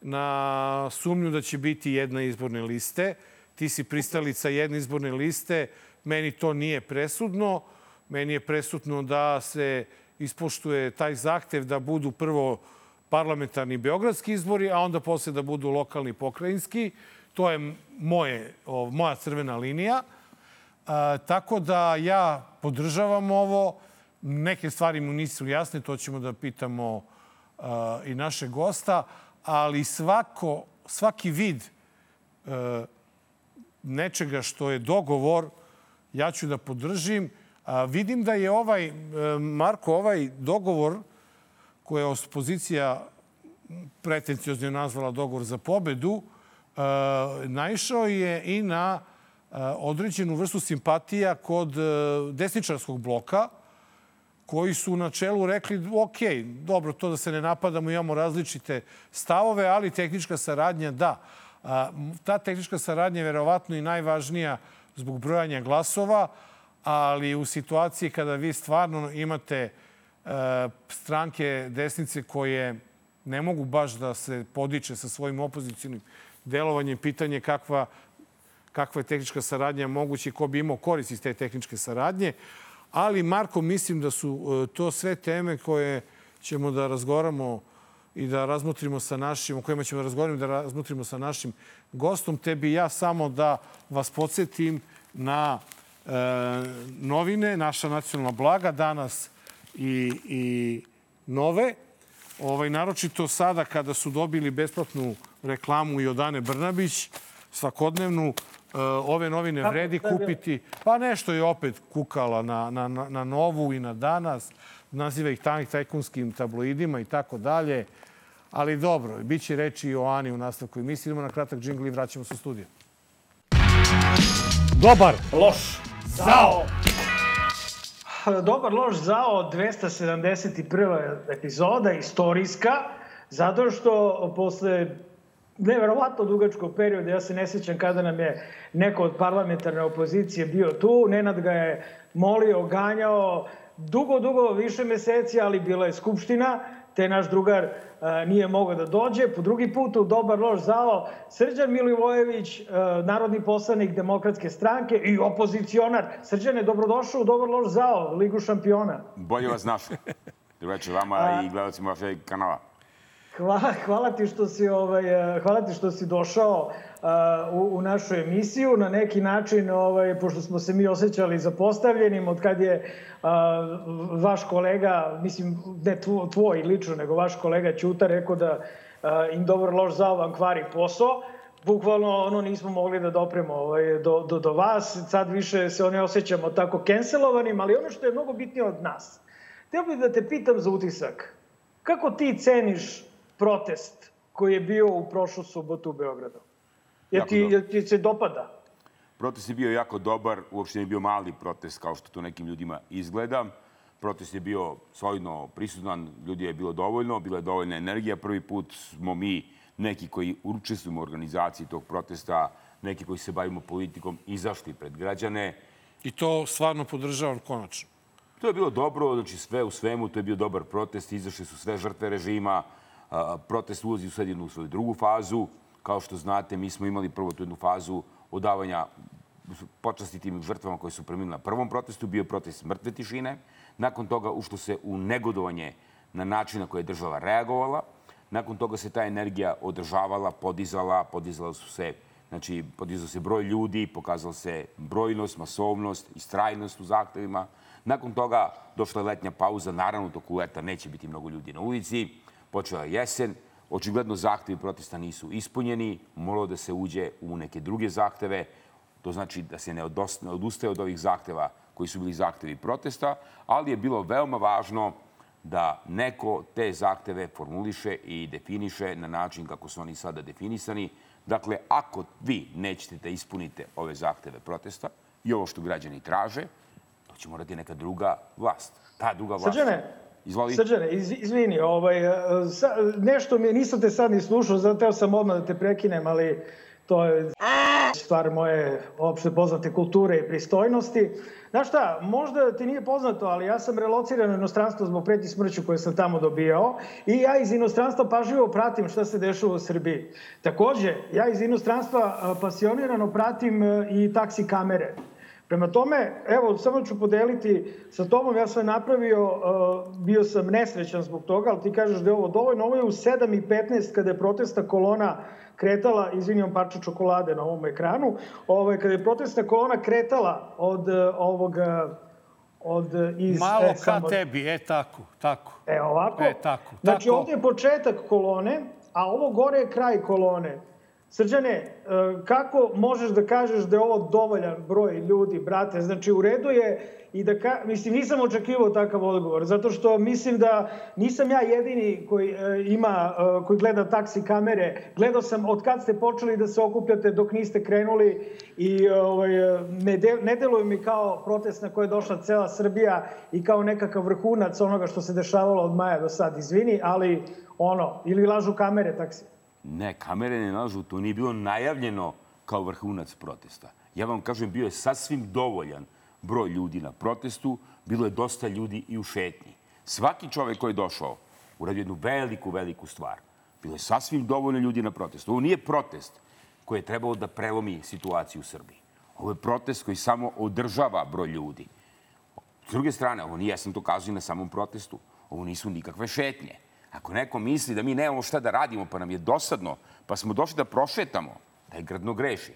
na sumnju da će biti jedna izborne liste. Ti si pristalica jedne izborne liste. Meni to nije presudno. Meni je presudno da se ispoštuje taj zahtev da budu prvo parlamentarni beogradski izbori, a onda posle da budu lokalni pokrajinski. To je moje, moja crvena linija. A, tako da ja podržavam ovo. Neke stvari mu nisu jasne, to ćemo da pitamo a, i naše gosta, ali svako, svaki vid a, nečega što je dogovor, ja ću da podržim. A, vidim da je ovaj, Marko, ovaj dogovor koje je opozicija pretencijozno nazvala dogovor za pobedu, naišao je i na određenu vrstu simpatija kod desničarskog bloka, koji su na čelu rekli, ok, dobro, to da se ne napadamo, imamo različite stavove, ali tehnička saradnja, da. Ta tehnička saradnja je verovatno i najvažnija zbog brojanja glasova, ali u situaciji kada vi stvarno imate stranke desnice koje ne mogu baš da se podiče sa svojim opozicijalnim delovanjem, pitanje kakva kakva je tehnička saradnja moguća i ko bi imao korist iz te tehničke saradnje. Ali, Marko, mislim da su e, to sve teme koje ćemo da razgovaramo i da razmotrimo sa našim, o kojima ćemo da razgovaramo i da razmotrimo sa našim gostom. Te bi ja samo da vas podsjetim na e, novine, naša nacionalna blaga, danas i, i nove. Ovaj, naročito sada kada su dobili besplatnu reklamu i od Ane Brnabić, svakodnevnu, ove novine vredi kupiti. Pa nešto je opet kukala na, na, na Novu i na Danas. Naziva ih tanih tajkunskim tabloidima i tako dalje. Ali dobro, bit će reći i o Ani u nastavku emisije. Idemo na kratak džingl i vraćamo se u studiju. Dobar, loš, zao! Dobar, loš, zao, 271. epizoda, istorijska, zato što posle neverovatno dugačkog perioda. Ja se ne sećam kada nam je neko od parlamentarne opozicije bio tu. Nenad ga je molio, ganjao dugo, dugo, više meseci, ali bila je skupština, te naš drugar a, nije mogao da dođe. Po drugi put u Dobar loš zao Srđan Milivojević, a, narodni poslanik demokratske stranke i opozicionar. Srđane, dobrodošao u Dobar loš zao, Ligu šampiona. Bolje vas našao. Dobro večer vama i gledalcima vašeg kanala. Hvala, hvala ti što si ovaj hvala ti što si došao uh, u, u našu emisiju na neki način ovaj pošto smo se mi osjećali zapostavljenim od kad je uh, vaš kolega mislim ne tvoj lično nego vaš kolega Ćuta rekao da uh, im dobro loš zao vam kvari posao bukvalno ono nismo mogli da dopremo ovaj, do, do, do vas. Sad više se one osjećamo tako cancelovanim, ali ono što je mnogo bitnije od nas. Htio bih da te pitam za utisak. Kako ti ceniš protest koji je bio u prošlu subotu u Beogradu? Je ti, je ti se dopada? Protest je bio jako dobar, uopšte je bio mali protest kao što to nekim ljudima izgleda. Protest je bio solidno prisutan, ljudi je bilo dovoljno, bila je dovoljna energija. Prvi put smo mi, neki koji učestvujemo u organizaciji tog protesta, neki koji se bavimo politikom, izašli pred građane. I to stvarno podržavam konačno. To je bilo dobro, znači sve u svemu, to je bio dobar protest, izašli su sve žrtve režima, protest ulazi u sad jednu svoju drugu fazu. Kao što znate, mi smo imali prvo tu jednu fazu odavanja počasti tim žrtvama koje su preminuli na prvom protestu, bio protest mrtve tišine. Nakon toga ušlo se u negodovanje na način na koji je država reagovala. Nakon toga se ta energija održavala, podizala, podizala su se Znači, podizao se broj ljudi, pokazala se brojnost, masovnost, istrajnost u zahtevima. Nakon toga došla je letnja pauza, naravno toku leta neće biti mnogo ljudi na ulici. Počela je jesen, očigledno zahtevi protesta nisu ispunjeni, moralo da se uđe u neke druge zahteve. To znači da se ne odustaje od ovih zahteva koji su bili zahtevi protesta, ali je bilo veoma važno da neko te zahteve formuliše i definiše na način kako su oni sada definisani. Dakle, ako vi nećete da ispunite ove zahteve protesta i ovo što građani traže, to će morati neka druga vlast. Ta druga vlast... Srđane, Izvoli. Srđane, iz, izvini, ovaj, sa, nešto mi, nisam te sad ni slušao, zato sam odmah da te prekinem, ali to je stvar moje opšte poznate kulture i pristojnosti. Znaš šta, možda ti nije poznato, ali ja sam relociran u inostranstvo zbog preti smrću koje sam tamo dobijao i ja iz inostranstva pažljivo pratim šta se dešava u Srbiji. Takođe, ja iz inostranstva pasionirano pratim i taksi kamere. Prema tome, evo, samo ću podeliti sa tobom, ja sam napravio, bio sam nesrećan zbog toga, ali ti kažeš da je ovo dovoljno, ovo je u 7.15 kada je protesta kolona kretala, izvinjam parče čokolade na ovom ekranu, ovaj, kada je protestna kolona kretala od ovog od iz malo e, ka samo... tebi, e tako, tako. E ovako. E tako. Znači tako. ovdje je početak kolone, a ovo gore je kraj kolone. Srđane, e, kako možeš da kažeš da je ovo dovoljan broj ljudi, brate? Znači, u redu je i da ka... Mislim, nisam očekivao takav odgovor, zato što mislim da nisam ja jedini koji e, ima, e, koji gleda taksi kamere. Gledao sam od kad ste počeli da se okupljate dok niste krenuli i ovaj, ne, de, ne deluju mi kao protest na koje je došla cela Srbija i kao nekakav vrhunac onoga što se dešavalo od maja do sad. Izvini, ali ono, ili lažu kamere taksi. Ne, kamere ne nalažu, to nije bilo najavljeno kao vrhunac protesta. Ja vam kažem, bio je sasvim dovoljan broj ljudi na protestu, bilo je dosta ljudi i u šetnji. Svaki čovek koji je došao uradio jednu veliku, veliku stvar. Bilo je sasvim dovoljno ljudi na protestu. Ovo nije protest koji je trebalo da prelomi situaciju u Srbiji. Ovo je protest koji samo održava broj ljudi. S druge strane, ovo nije, ja sam to kazao i na samom protestu, ovo nisu nikakve šetnje. Ako neko misli da mi nemamo šta da radimo, pa nam je dosadno, pa smo došli da prošetamo, je gradno greši.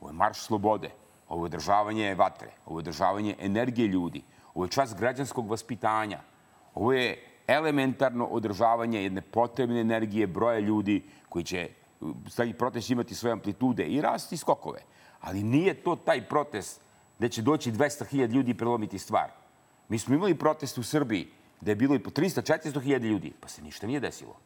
Ovo je marš slobode, ovo je održavanje vatre, ovo je održavanje energije ljudi, ovo je čas građanskog vaspitanja, ovo je elementarno održavanje jedne potrebne energije broja ljudi koji će staviti protest imati svoje amplitude i rasti skokove. Ali nije to taj protest gde će doći 200.000 ljudi i prelomiti stvar. Mi smo imali protest u Srbiji gde je bilo i po 300-400 hiljada ljudi, pa se ništa nije desilo.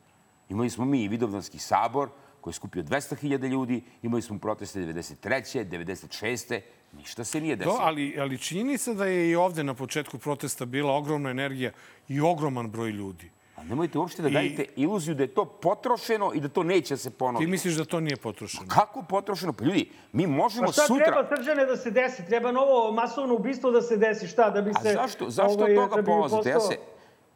Imali smo mi i Vidovdanski sabor, koji je skupio 200 hiljada ljudi, imali smo proteste 93. 96. Ništa se nije desilo. Do, ali, ali činjenica da je i ovde na početku protesta bila ogromna energija i ogroman broj ljudi. A nemojte uopšte da I... dajete iluziju da je to potrošeno i da to neće se ponoviti. Ti misliš da to nije potrošeno? Pa kako potrošeno? Pa ljudi, mi možemo sutra... Pa šta sutra... treba srđane da se desi? Treba novo masovno ubistvo da se desi. Šta? Da bi se... A zašto, zašto ovaj, od toga da polazite? Postao... Ja se,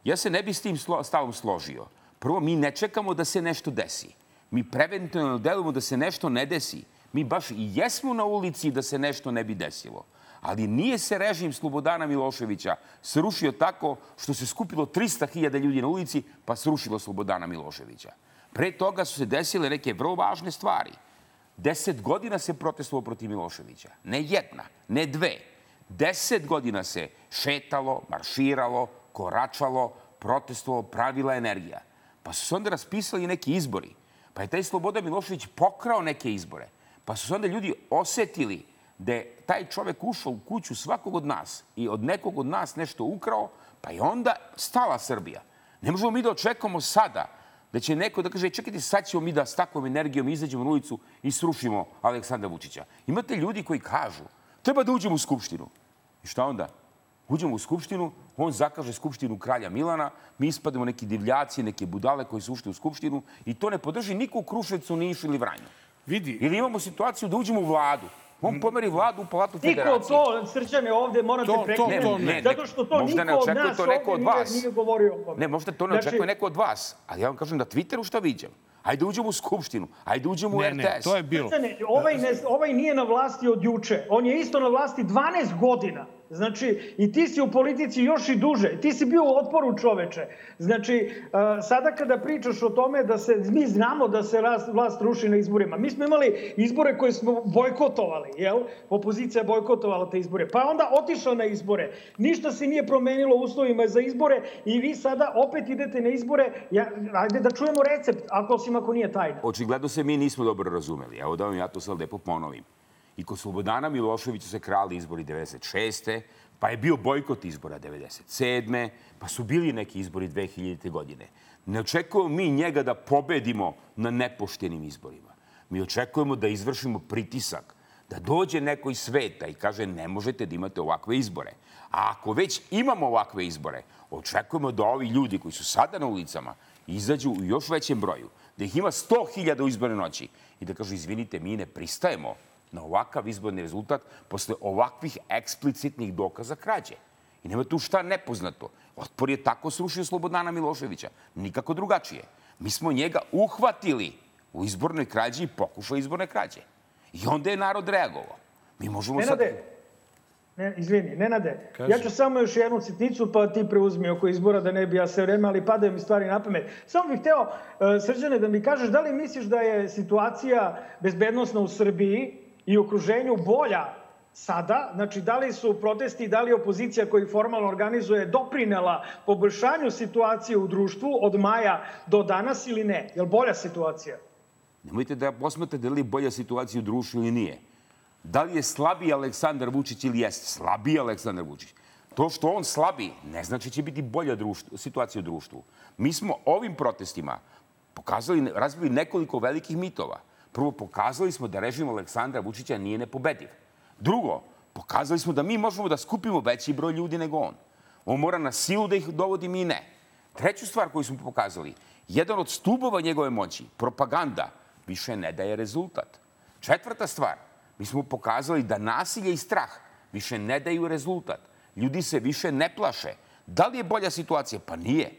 Ja se ne bi s tim stavom složio. Prvo, mi ne čekamo da se nešto desi. Mi preventivno delujemo da se nešto ne desi. Mi baš i jesmo na ulici da se nešto ne bi desilo. Ali nije se režim Slobodana Miloševića srušio tako što se skupilo 300.000 ljudi na ulici pa srušilo Slobodana Miloševića. Pre toga su se desile neke vrlo važne stvari. Deset godina se protestovalo protiv Miloševića. Ne jedna, ne dve. Deset godina se šetalo, marširalo, koračalo, protestovalo, pravila energija. Pa su se onda raspisali neki izbori. Pa je taj Sloboda Milošević pokrao neke izbore. Pa su se onda ljudi osetili da je taj čovek ušao u kuću svakog od nas i od nekog od nas nešto ukrao, pa je onda stala Srbija. Ne možemo mi da očekamo sada da će neko da kaže čekajte, sad ćemo mi da s takvom energijom izađemo na ulicu i srušimo Aleksandra Vučića. Imate ljudi koji kažu treba da uđemo u Skupštinu. I šta onda? Uđemo u Skupštinu, on zakaže Skupštinu kralja Milana, mi ispademo neki divljaci, neke budale koji su ušli u Skupštinu i to ne podrži niko u Kruševcu, Nišu ili Vranju. Vidi. Ili imamo situaciju da uđemo u vladu. On pomeri vladu u palatu Niko federacije. to, Srđane, ovde morate prekinuti. Zato što to Možda ne niko od očekuje nas to neko ovde od vas. nije, nije govorio o tome. Ne, možda to ne Znači- očekuje neko od vas. Ali ja vam kažem na Twitteru šta viđam. Ajde uđemo u Skupštinu, ajde uđemo u Ne, RTS. ne, to je bilo. Srđane, ovaj, ne, ovaj nije na vlasti od juče. On je isto na vlasti 12 godina. Znači, i ti si u politici još i duže. Ti si bio u otporu čoveče. Znači, uh, sada kada pričaš o tome da se, mi znamo da se vlast ruši na izborima. Mi smo imali izbore koje smo bojkotovali, jel? Opozicija bojkotovala te izbore. Pa onda otišao na izbore. Ništa se nije promenilo u uslovima za izbore i vi sada opet idete na izbore. Ja, ajde da čujemo recept, ako osim ako nije tajna. Očigledno se mi nismo dobro razumeli. Evo da vam ja to sad lepo ponovim. I kod Slobodana Miloševića se krali izbori 96. Pa je bio bojkot izbora 97. Pa su bili neki izbori 2000. godine. Ne očekujemo mi njega da pobedimo na nepoštenim izborima. Mi očekujemo da izvršimo pritisak, da dođe neko iz sveta i kaže ne možete da imate ovakve izbore. A ako već imamo ovakve izbore, očekujemo da ovi ljudi koji su sada na ulicama izađu u još većem broju, da ih ima 100.000 u izborne noći i da kažu izvinite, mi ne pristajemo na ovakav izborni rezultat posle ovakvih eksplicitnih dokaza krađe. I nema tu šta nepoznato. Otpor je tako srušio Slobodana Miloševića. Nikako drugačije. Mi smo njega uhvatili u izbornoj krađi i pokušao izborne krađe. I onda je narod reagovao. Mi možemo sad... Nenade, ne, izvini, Nenade, Kaži. ja ću samo još jednu sitnicu, pa ti preuzmi oko izbora da ne bi ja sve vreme, ali padaju mi stvari na pamet. Samo bih hteo, uh, Srđane, da mi kažeš da li misliš da je situacija bezbednostna u Srbiji i okruženju bolja sada, znači da li su protesti, da li opozicija koji formalno organizuje doprinela poboljšanju situacije u društvu od maja do danas ili ne? Je li bolja situacija? Nemojte da posmatrate da li je bolja situacija u društvu ili nije. Da li je slabiji Aleksandar Vučić ili jeste? Slabiji Aleksandar Vučić. To što on slabi ne znači će biti bolja društvo, situacija u društvu. Mi smo ovim protestima pokazali, razbili nekoliko velikih mitova. Prvo, pokazali smo da režim Aleksandra Vučića nije nepobediv. Drugo, pokazali smo da mi možemo da skupimo veći broj ljudi nego on. On mora na silu da ih dovodi, mi ne. Treću stvar koju smo pokazali, jedan od stubova njegove moći, propaganda, više ne daje rezultat. Četvrta stvar, mi smo pokazali da nasilje i strah više ne daju rezultat. Ljudi se više ne plaše. Da li je bolja situacija? Pa nije.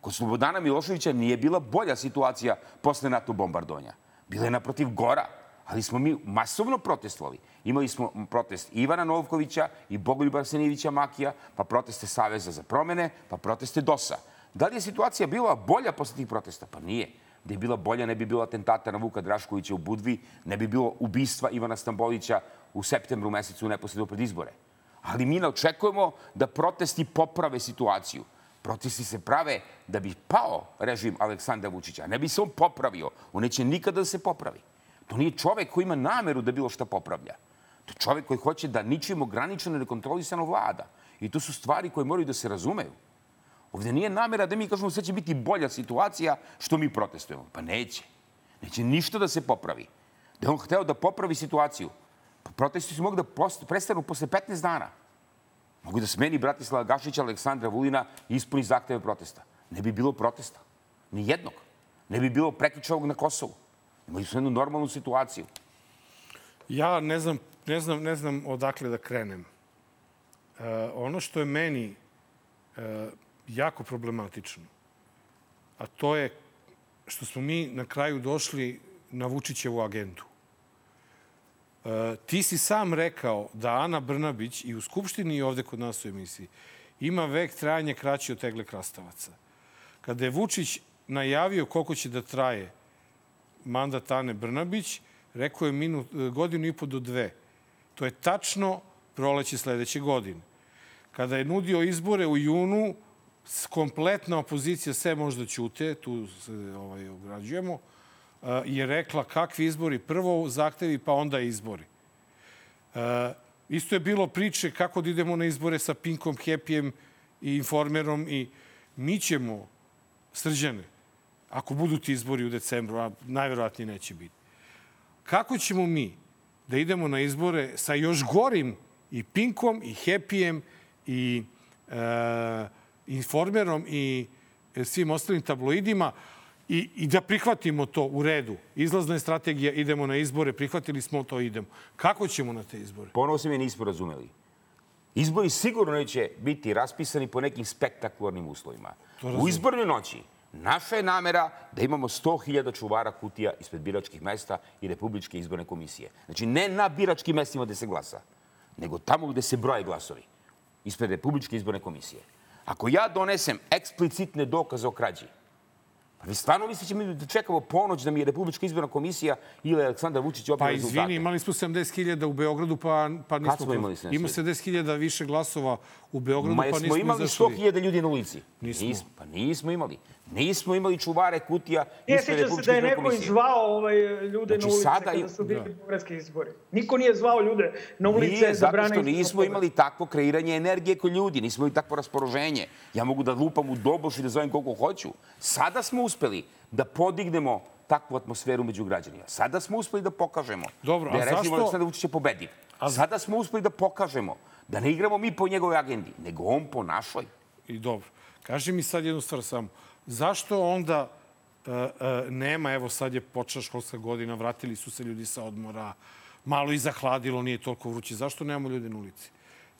Kod Slobodana Miloševića nije bila bolja situacija posle NATO bombardovanja. Bila je naprotiv gora, ali smo mi masovno protestovali. Imali smo protest Ivana Novkovića i Bogoljuba Arsenijevića Makija, pa proteste Saveza za promene, pa proteste DOS-a. Da li je situacija bila bolja posle tih protesta? Pa nije. Da je bila bolja, ne bi bilo atentata na Vuka Draškovića u Budvi, ne bi bilo ubistva Ivana Stambolića u septembru mesecu neposredno pred izbore. Ali mi ne očekujemo da protesti poprave situaciju. Protesti se prave da bi pao režim Aleksandra Vučića. Ne bi se on popravio. On neće nikada da se popravi. To nije čovek koji ima nameru da bilo šta popravlja. To je čovek koji hoće da ničim ograničeno i nekontrolisano vlada. I to su stvari koje moraju da se razumeju. Ovde nije namera da mi kažemo sve će biti bolja situacija što mi protestujemo. Pa neće. Neće ništa da se popravi. Da je on hteo da popravi situaciju. Pa protesti su mogli da prestanu posle 15 dana. Mogu da smeni Bratislava Gašića, Aleksandra Vulina i ispuni zahteve protesta. Ne bi bilo protesta. Ni jednog. Ne bi bilo prekičavog na Kosovu. Imali su jednu normalnu situaciju. Ja ne znam, ne znam, ne znam odakle da krenem. E, ono što je meni e, jako problematično, a to je što smo mi na kraju došli na Vučićevu agendu. E, ti si sam rekao da Ana Brnabić i u Skupštini i ovde kod nas u emisiji ima vek trajanja kraći od tegle krastavaca. Kada je Vučić najavio koliko će da traje mandat Ane Brnabić, rekao je minut, godinu i po do dve. To je tačno proleće sledeće godine. Kada je nudio izbore u junu, kompletna opozicija, sve možda ćute, tu se ovaj, ograđujemo, je rekla kakvi izbori, prvo zahtevi pa onda izbori. E, isto je bilo priče kako da idemo na izbore sa Pinkom, Happyjem i Informerom i mi ćemo, srđane, ako budu ti izbori u decembru, a najverovatnije neće biti, kako ćemo mi da idemo na izbore sa još gorim i Pinkom, i Happyjem, i e, Informerom, i svim ostalim tabloidima, i, i da prihvatimo to u redu. Izlazna je strategija, idemo na izbore, prihvatili smo to, idemo. Kako ćemo na te izbore? Ponovo se mi nismo razumeli. Izbori sigurno neće biti raspisani po nekim spektakularnim uslovima. U izbornoj noći naša je namera da imamo 100.000 čuvara kutija ispred biračkih mesta i Republičke izborne komisije. Znači, ne na biračkim mestima gde se glasa, nego tamo gde se broje glasovi, ispred Republičke izborne komisije. Ako ja donesem eksplicitne dokaze o krađi, pa vi stvarno mislite će mi da čekamo ponoć da mi je Republička izborna komisija ili Aleksandar Vučić Pa objavi rezultate? izvini, imali smo 70.000 u Beogradu, pa, pa nismo... smo imali 70.000? Ima 70.000 više glasova u Beogradu, Ma pa jesmo nismo imali izašli. 100.000 ljudi na ulici? Nismo. Pa nismo imali. Nismo imali čuvare kutija ispred sjećam se Republičke da je neko komisije. izvao ovaj, ljude Znači, na ulice sada kada su bili Da. pogredski izbori. Niko nije zvao ljude na ulice Nije, da zato brane što istinu nismo imali takvo kreiranje energije kod ljudi, nismo imali takvo raspoloženje. Ja mogu da lupam u doboš i da zovem koliko hoću. Sada smo uspeli da podignemo takvu atmosferu među građanima. Sada smo uspeli da pokažemo Dobro, da je a režim Aleksandra Vučića pobediv. Sada smo uspeli da pokažemo da ne igramo mi po njegovoj agendi, nego on po našoj. I dobro. Kaži mi sad jednu stvar samo. Zašto onda e, e, nema, evo sad je počela školska godina, vratili su se ljudi sa odmora, malo i zahladilo, nije toliko vruće. Zašto nemamo ljude na ulici?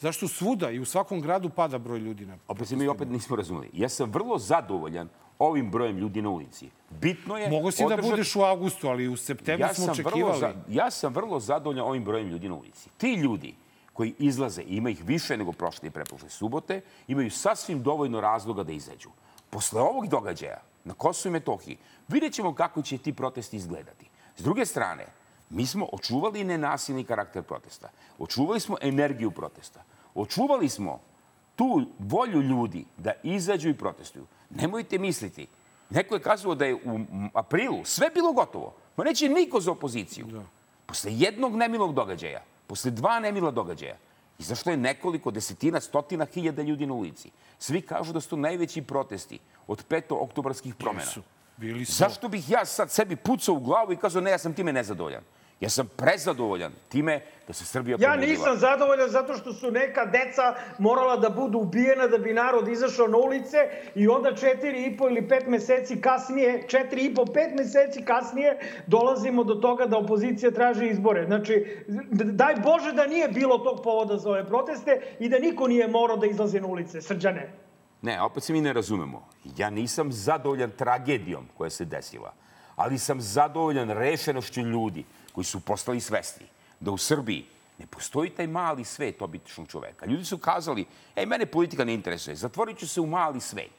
Zašto svuda i u svakom gradu pada broj ljudi na Opet se mi opet nismo razumeli. Ja sam vrlo zadovoljan ovim brojem ljudi na ulici. Bitno je... Mogu si da održati- budeš u avgustu, ali u septembru smo vrlo, očekivali. za, ja sam vrlo zadovoljan ovim brojem ljudi na ulici. Ti ljudi koji izlaze, ima ih više nego prošle i preprošle subote, imaju sasvim dovoljno razloga da izađu. Posle ovog događaja na Kosovo i Metohiji vidjet ćemo kako će ti protesti izgledati. S druge strane, mi smo očuvali nenasilni karakter protesta. Očuvali smo energiju protesta. Očuvali smo tu volju ljudi da izađu i protestuju. Nemojte misliti, neko je kazao da je u aprilu sve bilo gotovo. Ma neće niko za opoziciju. Posle jednog nemilog događaja, posle dva nemila događaja, izašlo je nekoliko desetina, stotina hiljada ljudi na ulici. Svi kažu da su to najveći protesti od petooktobarskih promena. Jesu. Bili su. Zašto bih ja sad sebi pucao u glavu i kazao ne, ja sam time nezadovoljan? Ja sam prezadovoljan time da se Srbija Ja probudila. nisam zadovoljan zato što su neka deca morala da budu ubijena da bi narod izašao na ulice i onda četiri i po ili pet meseci kasnije, četiri i po, pet meseci kasnije dolazimo do toga da opozicija traži izbore. Znači, daj Bože da nije bilo tog povoda za ove proteste i da niko nije morao da izlazi na ulice. Srđane. Ne, opet se mi ne razumemo. Ja nisam zadovoljan tragedijom koja se desila, ali sam zadovoljan rešenošću ljudi koji su postali svesni da u Srbiji ne postoji taj mali svet običnog čoveka. Ljudi su kazali, ej, mene politika ne interesuje, zatvorit ću se u mali svet.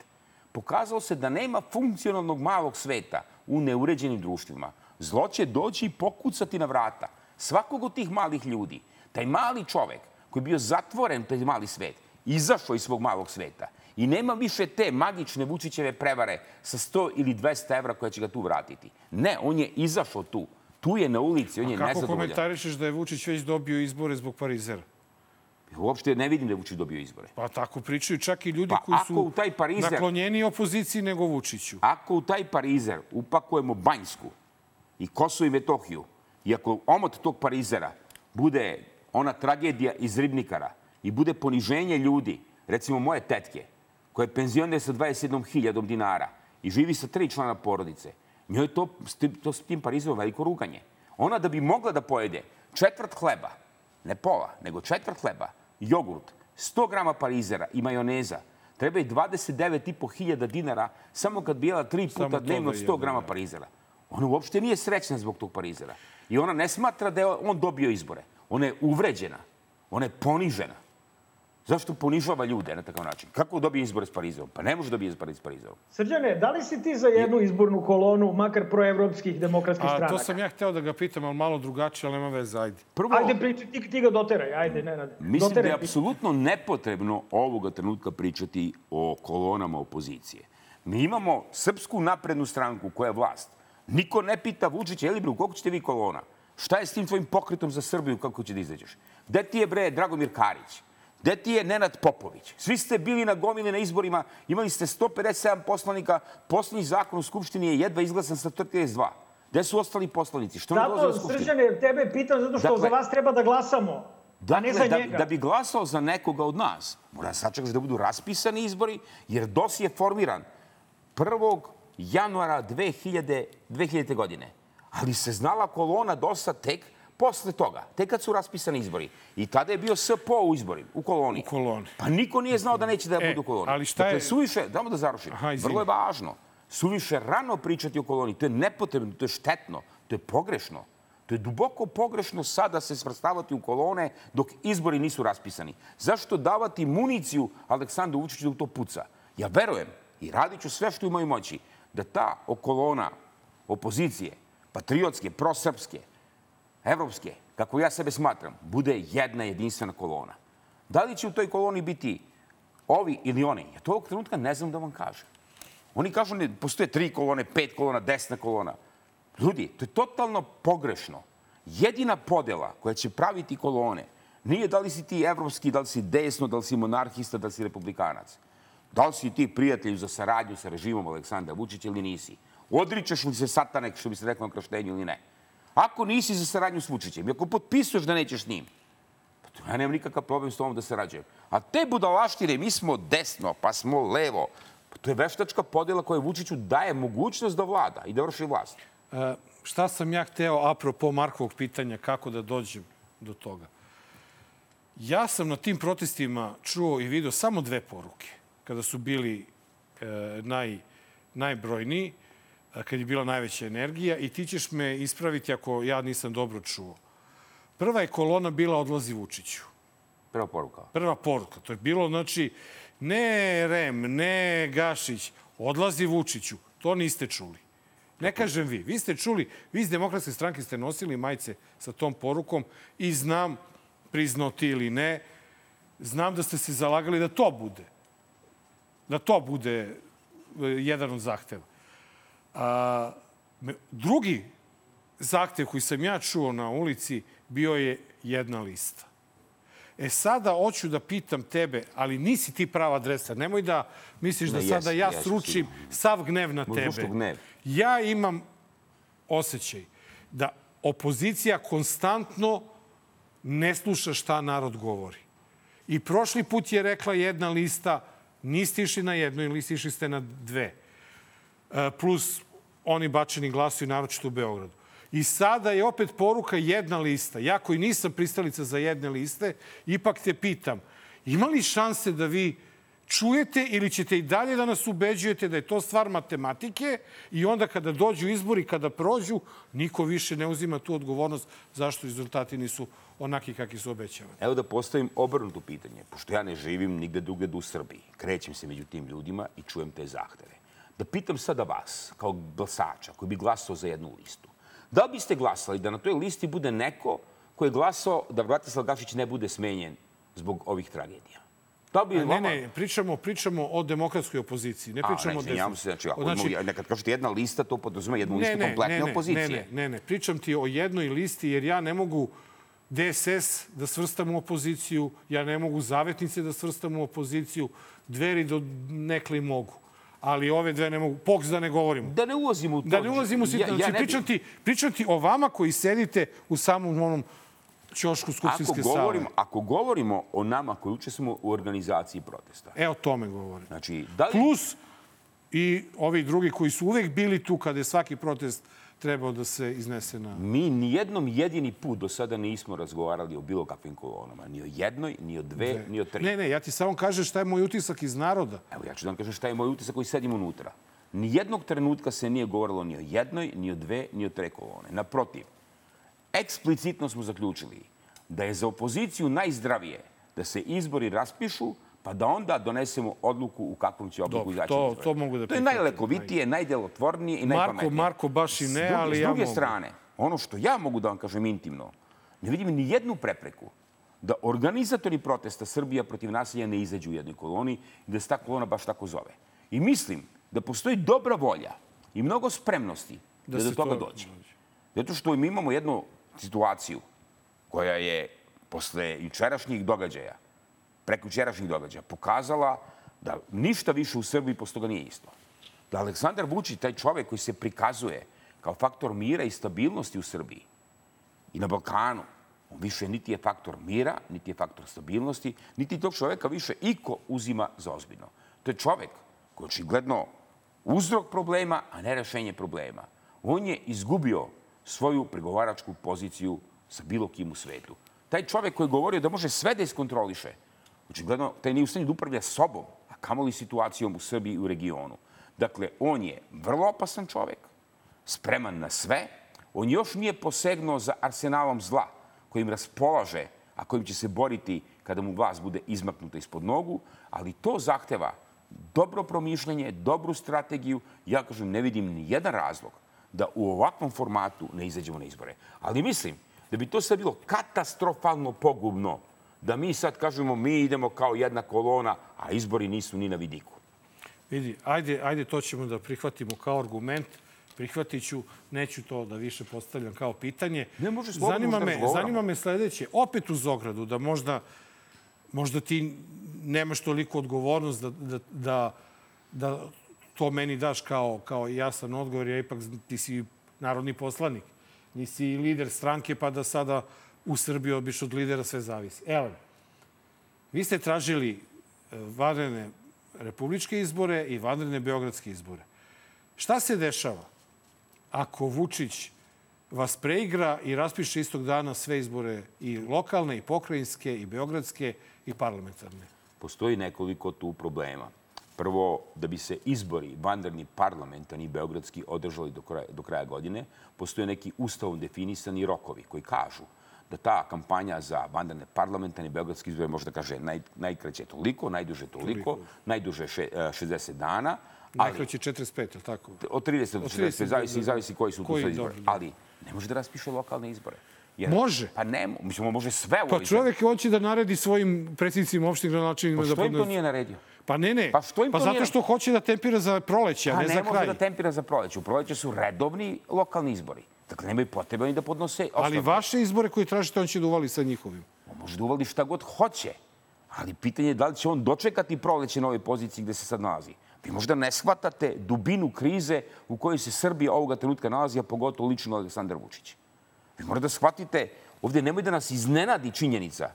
Pokazalo se da nema funkcionalnog malog sveta u neuređenim društvima. Zlo će doći i pokucati na vrata svakog od tih malih ljudi. Taj mali čovek koji je bio zatvoren u taj mali svet, izašao iz svog malog sveta i nema više te magične Vučićeve prevare sa 100 ili 200 evra koja će ga tu vratiti. Ne, on je izašao tu. Tu je na ulici, on je Kako nezadovoljan. komentarišeš da je Vučić već dobio izbore zbog Parizera? Uopšte ne vidim da je Vučić dobio izbore. Pa tako pričaju čak i ljudi Pa koji su u taj Parizer- naklonjeni opoziciji nego Vučiću. Ako u taj parizer upakujemo Banjsku i Kosovo i Metohiju, i ako omot tog parizera bude ona tragedija iz Ribnikara i bude poniženje ljudi, recimo moje tetke, koja je sa 27.000 dinara i živi sa tri člana porodice, njoj je to, to s tim parizerom veliko ruganje. Ona da bi mogla da pojede četvrt hleba, ne pola, nego četvrt hleba, jogurt, 100 grama parizera i majoneza, treba i 29,5 hiljada dinara samo kad bi jela tri Samo puta to dnevno da 100 jede, grama da. parizera. Ona uopšte nije srećna zbog tog parizera. I ona ne smatra da je on dobio izbore. Ona je uvređena. Ona je ponižena. Zašto ponižava ljude na takav način? Kako dobije izbore s Parizom? Pa ne može dobije izbore s Parizom. Srđane, da li si ti za jednu izbornu kolonu, makar proevropskih demokratskih A stranaka? to sam ja hteo da ga pitam, ali malo drugačije, ali nema veze, ajde. Prvo, Ajde, priči, ti, ti ga doteraj, ajde, Nenade. Mislim da Doteraj je ti. apsolutno nepotrebno ovoga trenutka pričati o kolonama opozicije. Mi imamo Srpsku naprednu stranku koja je vlast. Niko ne pita Vučića, je li bre, koliko ćete vi kolona? Šta je s tim tvojim pokretom za Srbiju, kako će da izađeš? Gde ti je, bre, Dragomir Karić? Gde ti je Nenad Popović? Svi ste bili na gomili na izborima, imali ste 157 poslanika, poslednji zakon u Skupštini je jedva izglasan sa 32. Gde su ostali poslanici? Što ne dolaze Zato, u Skupštinu? Srđane, tebe pitam zato što Dakle- za vas treba da glasamo, a ne Dakle, za da, njega. da bi glasao za nekoga od nas, mora sačekaš da budu raspisani izbori, jer DOS je formiran 1. januara 2000, 2000. godine. Ali se znala kolona DOS-a tek posle toga, tek kad su raspisani izbori. I tada je bio SPO u izbori, u koloni. U koloni. Pa niko nije znao da neće da E, budu u koloni. ali šta je- Dakle, suviše, damo da završim. Aha. Vrlo je važno. Suviše rano pričati o koloni. To je nepotrebno, to je štetno, to je pogrešno. To je duboko pogrešno sada se svrstavati u kolone dok izbori nisu raspisani. Zašto davati municiju Aleksandru Vučiću da u to puca? Ja verujem i radit ću sve što je u mojoj moći da ta kolona opozicije, patriotske, prosrpske, evropske, kako ja sebe smatram, bude jedna jedinstvena kolona. Da li će u toj koloni biti ovi ili oni? Ja to ovog trenutka ne znam da vam kažem. Oni kažu ne, postoje tri kolone, pet kolona, desna kolona. Ljudi, to je totalno pogrešno. Jedina podela koja će praviti kolone nije da li si ti evropski, da li si desno, da li si monarhista, da li si republikanac. Da li si ti prijatelj za saradnju sa režimom Aleksandra Vučića ili nisi. Odričeš li se satanek, što bi se reklo na krštenju ili ne. Ako nisi za saradnju s Vučićem ako potpisuješ da nećeš s njim, pa to ja nemam nikakav problem s tom da sarađujem. A te budalaštine, mi smo desno, pa smo levo, pa to je veštačka podela koja Vučiću daje mogućnost da vlada i da vrši vlast. E, šta sam ja hteo, apropo Markovog pitanja, kako da dođem do toga? Ja sam na tim protestima čuo i video samo dve poruke. Kada su bili e, naj, najbrojniji, kad je bila najveća energija i ti ćeš me ispraviti ako ja nisam dobro čuo. Prva je kolona bila odlazi Vučiću. Prva poruka. Prva poruka. To je bilo, znači, ne Rem, ne Gašić, odlazi Vučiću. To niste čuli. Ne kažem vi. Vi ste čuli, vi iz demokratske stranke ste nosili majice sa tom porukom i znam, priznao ti ili ne, znam da ste se zalagali da to bude. Da to bude e, jedan od zahteva. A, me- drugi zahtev koji sam ja čuo na ulici bio je jedna lista. E sada hoću da pitam tebe, ali nisi ti prava adresa. Nemoj da misliš da Ne, sada ja jesam, sručim sigurno. sav gnev na tebe. gnev. Ja imam osjećaj da opozicija konstantno ne sluša šta narod govori. I prošli put je rekla jedna lista, niste išli na jednoj listi, išli ste na dve. E, plus oni bačeni glasuju naročito u Beogradu. I sada je opet poruka jedna lista. Ja koji nisam pristalica za jedne liste, ipak te pitam, ima li šanse da vi čujete ili ćete i dalje da nas ubeđujete da je to stvar matematike i onda kada dođu izbori, kada prođu, niko više ne uzima tu odgovornost zašto rezultati nisu onaki kakvi su obećavani. Evo da postavim obrnuto pitanje, pošto ja ne živim nigde drugde u Srbiji. Krećem se među tim ljudima i čujem te zahteve. Da pitam sada vas, kao glasača, koji bi glasao za jednu listu. Da li biste glasali da na toj listi bude neko koji je glasao da Bratislav Gašić ne bude smenjen zbog ovih tragedija? Da bi Ne, vama... ne, pričamo, pričamo o demokratskoj opoziciji, ne A, pričamo ne, o se, znači, ako Znači, znači, nekad kažete jedna lista, to podrazuma jednu listu kompletne ne, ne, opozicije. Ne, ne, ne, ne, pričam ti o jednoj listi jer ja ne mogu DSS da svrstam u opoziciju, ja ne mogu zavetnice da svrstam u opoziciju, dveri do nekli mogu. Ali ove dve ne mogu. POKS da ne govorimo. Da ne ulazimo u to. Da ne ulazimo u Ja- sitno. ja Znači, pričam, ti, pričam ti o vama koji sedite u samom onom ćošku Ako Skupštinske govorimo, sale. ako govorimo o nama koji učestvujemo u organizaciji protesta, E, o tome govorim. znači, da li... Plus i ovi drugi koji su uvek bili tu kada je svaki protest trebao da se iznese na... Mi ni jednom jedini put do sada nismo razgovarali o bilo kakvim kolonama. Ni o jednoj, ni o dve, ni o tri. Ne, ne, ja ti samo kažem šta je moj utisak iz naroda. Evo, ja ću da vam kažem šta je moj utisak koji sedim unutra. Ni jednog trenutka se nije govorilo ni o jednoj, ni o dve, ni o tre kolone. Naprotiv, eksplicitno smo zaključili da je za opoziciju najzdravije da se izbori raspišu, pa da onda donesemo odluku u kakvom će obliku izaći to- to mogu da To je najlekovitije, najdelotvornije i Marko- najpametnije. Marko baš i S ne, druge- ali S ja druge mogu. strane, ono što ja mogu da vam kažem intimno, ne vidim ni jednu prepreku da organizatori protesta Srbija protiv nasilja ne izađu u jednoj koloni i da se ta kolona baš tako zove. I mislim da postoji dobra volja i mnogo spremnosti da, Da do toga to- dođe. Zato što mi imamo jednu situaciju koja je posle jučerašnjih događaja, preko jučerašnjih događaja, pokazala da ništa više u Srbiji posle toga nije isto. Da Aleksandar Vučić, taj čovek koji se prikazuje kao faktor mira i stabilnosti u Srbiji i na Balkanu, on više niti je faktor mira, niti je faktor stabilnosti, niti tog čoveka više iko uzima za ozbiljno. To je čovek koji je očigledno uzrok problema, a ne rešenje problema. On je izgubio svoju pregovaračku poziciju sa bilo kim u svetu. Taj čovek koji je govorio da može sve da iskontroliše, očigledno taj nije u stanju da upravlja sobom, a kamoli situacijom u Srbiji i u regionu. Dakle, on je vrlo opasan čovek, spreman na sve. On još nije posegnuo za arsenalom zla kojim raspolaže, a kojim će se boriti kada mu vlast bude izmaknuta ispod nogu, ali to zahteva dobro promišljanje, dobru strategiju. Ja kažem, ne vidim ni jedan razlog da u ovakvom formatu ne izađemo na izbore. Ali mislim da bi to sad bilo katastrofalno pogubno da mi sad kažemo mi idemo kao jedna kolona, a izbori nisu ni na vidiku. Vidi, ajde, ajde to ćemo da prihvatimo kao argument. Prihvatit ću, neću to da više postavljam kao pitanje. Ne, može slobodno zanima da me, zanima me sledeće, opet uz ogradu, da možda, možda ti nemaš toliko odgovornost da, da, da, da to meni daš kao, kao jasan odgovor, jer ipak ti si narodni poslanik. Nisi lider stranke, pa da sada u Srbiji obiš od lidera sve zavisi. Evo, vi ste tražili e, vanredne republičke izbore i vanredne beogradske izbore. Šta se dešava ako Vučić vas preigra i raspiše istog dana sve izbore i lokalne, i pokrajinske, i beogradske, i parlamentarne? Postoji nekoliko tu problema. Prvo, da bi se izbori, vanredni, parlamentarni beogradski, održali do kraja, do kraja godine, postoje neki ustavom definisani rokovi koji kažu da ta kampanja za vanredne parlamentarne i beogradske izbore može da kaže naj, najkraće toliko, najduže toliko, Toliko. najduže še, e, 60 dana, ali Najkraće 45, je li tako? od 30 do Od 40, 30, zavisi, da, da. zavisi koji su tu Koji, sve izbori. dobro, da. Ali ne može da raspiše lokalne izbore. Jer, Može. Pa ne, mislim, može sve u Pa čovjek hoće da naredi svojim predsjednicima opštih gradonačelnicima Pa da što im to nije naredio? Pa ne, ne. Pa što im pa to zato nije- što hoće da tempira za proleće, a Pa ne, ne, za može kraj. da tempira za proleće. U proleće su redovni lokalni izbori. Dakle, nemaju potrebe ni da podnose Ali ostavku. vaše izbore koje tražite, on će da uvali sa njihovim. On može da uvali šta god hoće. Ali pitanje je da li će on dočekati proleće na ovoj poziciji gde se sad nalazi. Vi možda ne shvatate dubinu krize u kojoj se Srbija ovoga trenutka nalazi, a pogotovo lično Aleksandar Vučić. Vi morate da shvatite, ovdje nemoj da nas iznenadi činjenica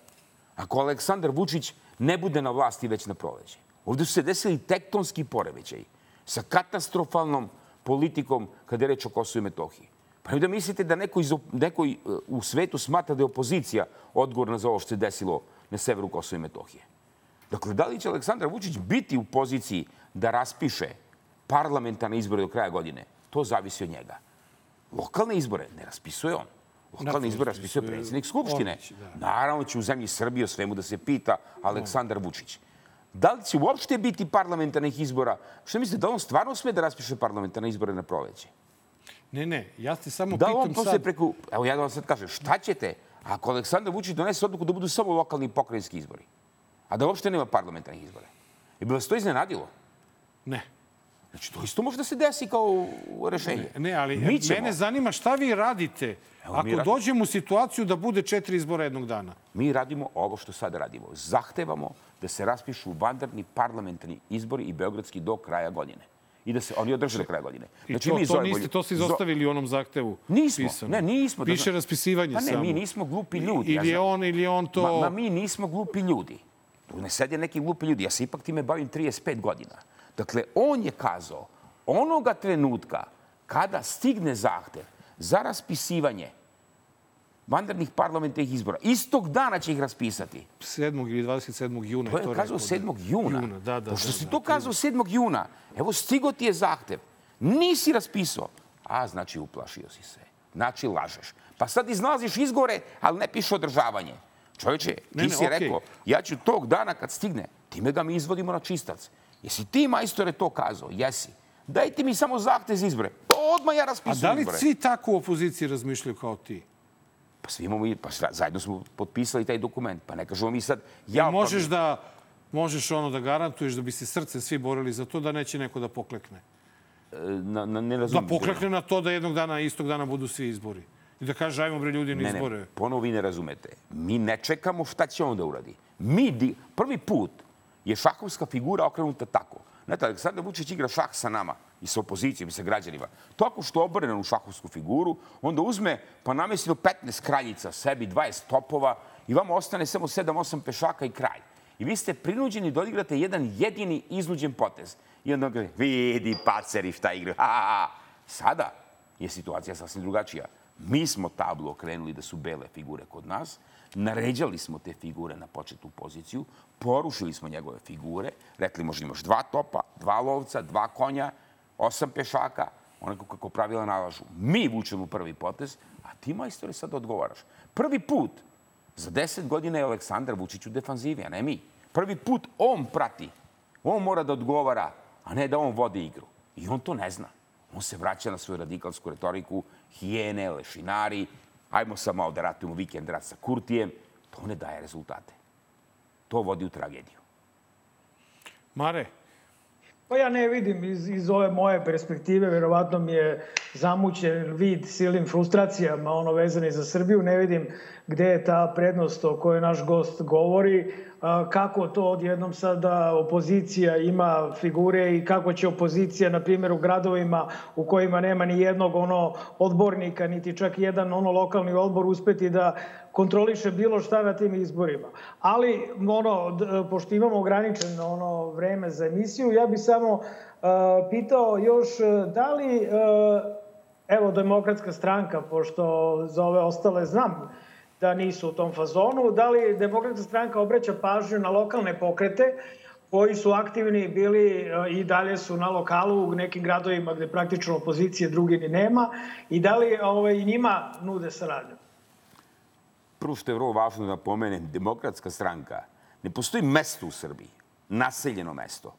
ako Aleksandar Vučić ne bude na vlasti već na proleće. Ovdje su se desili tektonski poremećaj sa katastrofalnom politikom kada je reč o Kosovu i Metohiji. Pa vi da mislite da neko, iz, neko u svetu smatra da je opozicija odgovorna za ovo što se desilo na severu Kosova i Metohije. Dakle, da li će Aleksandar Vučić biti u poziciji da raspiše parlamentarne izbore do kraja godine? To zavisi od njega. Lokalne izbore ne raspisuje on. Lokalne izbore raspisuje predsjednik Skupštine. Da. Naravno će u zemlji Srbije o svemu da se pita Aleksandar Vučić. Da li će uopšte biti parlamentarnih izbora? Što mislite, da on stvarno sme da raspiše parlamentarne izbore na proleće? Ne, ne, ja te samo Da li on pitam posle sad... preko... Evo ja da vam sad kažem, šta ćete ako Aleksandar Vučić donese odluku da budu samo lokalni pokrajinski izbori? A da uopšte nema parlamentarnih izbora? I bi vas to iznenadilo? Ne. Znači, to isto može da se desi kao rešenje. Ne, ali Mi ćemo. mene zanima šta vi radite Evo, ako radimo. dođemo u situaciju da bude četiri izbora jednog dana. Mi radimo ovo što sada radimo. Zahtevamo da se raspišu vanredni parlamentarni izbori i beogradski do kraja godine. I da se oni održe do kraja godine. I to, to, zovemo- niste, to ste zo- izostavili u onom zahtevu Nismo, pisano. ne, nismo. Da Piše raspisivanje Pa ne, samo. mi nismo glupi ljudi. Ili je on, ili on to... Ma, ma mi nismo glupi ljudi. Tu ne sede neki glupi ljudi. Ja se ipak time bavim 35 godina. Dakle, on je kazao onoga trenutka kada stigne zahtev za raspisivanje vanrednih parlamentarnih izbora, istog dana će ih raspisati. 7. ili 27. juna. To je kazao rekao, 7. juna. Juna, da, da, Pošto da, si da, to kazao 7. juna, evo stigo ti je zahtev. Nisi raspisao. A, znači uplašio si se. Znači lažeš. Pa sad iznalaziš izgore, ali ne piše održavanje. Čovječe, ti Ne, ne, si okej. rekao, ja ću tog dana kad stigne, time ga mi izvodimo na čistac. Jesi ti, majstore, to kazao? Jesi. Dajte mi samo zahtez za izbore. Odmah ja A raspisujem da li izbore. svi tako u opoziciji razmišljaju kao ti? Pa svi imamo, pa zajedno smo potpisali taj dokument. Pa ne kažemo mi sad... Ja, I možeš da možeš ono da garantuješ da bi se srcem svi borili za to da neće neko da poklekne. Na, na, ne Da razumijem. poklekne na to da jednog dana, istog dana budu svi izbori. I da kaže, ajmo bre ljudi na Ne, izbore. ne, ponovo vi ne razumete. Mi ne čekamo šta će on da uradi. Mi, di, prvi put je šahovska figura okrenuta tako. Znate, Aleksandar Vučić igra šah sa nama i sa opozicijom i sa građanima. Tako što obrne u šahovsku figuru, onda uzme pa namesti do 15 kraljica sebi, 20 topova i vama ostane samo 7-8 pešaka i kralj. I vi ste prinuđeni da odigrate jedan jedini iznuđen potez. I onda kaže, vidi paceri šta igraju. Ha, ha, ha. Sada je situacija sasvim drugačija. Mi smo tablo okrenuli da su bele figure kod nas, naređali smo te figure na početnu poziciju, porušili smo njegove figure, rekli možda imaš dva topa, dva lovca, dva konja, osam pešaka, onako kako pravila nalažu. Mi vučemo prvi potez, a ti, majstore, sad odgovaraš. Prvi put za deset godina je Aleksandar Vučić u defanzivi, a ne mi. Prvi put on prati. On mora da odgovara, a ne da on vodi igru. I on to ne zna. On se vraća na svoju radikalsku retoriku, hijene, lešinari, ajmo sad malo da ratujemo vikend rat sa Kurtijem. To ne daje rezultate. To vodi u tragediju. Mare, Pa ja ne vidim iz, iz ove moje perspektive, verovatno mi je zamućen vid silnim frustracijama, ono vezani za Srbiju, ne vidim gde je ta prednost o kojoj naš gost govori, kako to odjednom sada opozicija ima figure i kako će opozicija, na primjer, u gradovima u kojima nema ni jednog ono odbornika, niti čak jedan ono lokalni odbor uspeti da kontroliše bilo šta na tim izborima. Ali, ono, pošto imamo ograničeno ono vreme za emisiju, ja bih samo uh, pitao još da li, uh, evo, demokratska stranka, pošto za ove ostale znam da nisu u tom fazonu, da li demokratska stranka obraća pažnju na lokalne pokrete koji su aktivni bili uh, i dalje su na lokalu u nekim gradovima gde praktično opozicije drugi ni nema i da li ovaj, njima nude saradnju? Prvo što je vrlo važno da pomenem, demokratska stranka, ne postoji mesto u Srbiji, naseljeno mesto,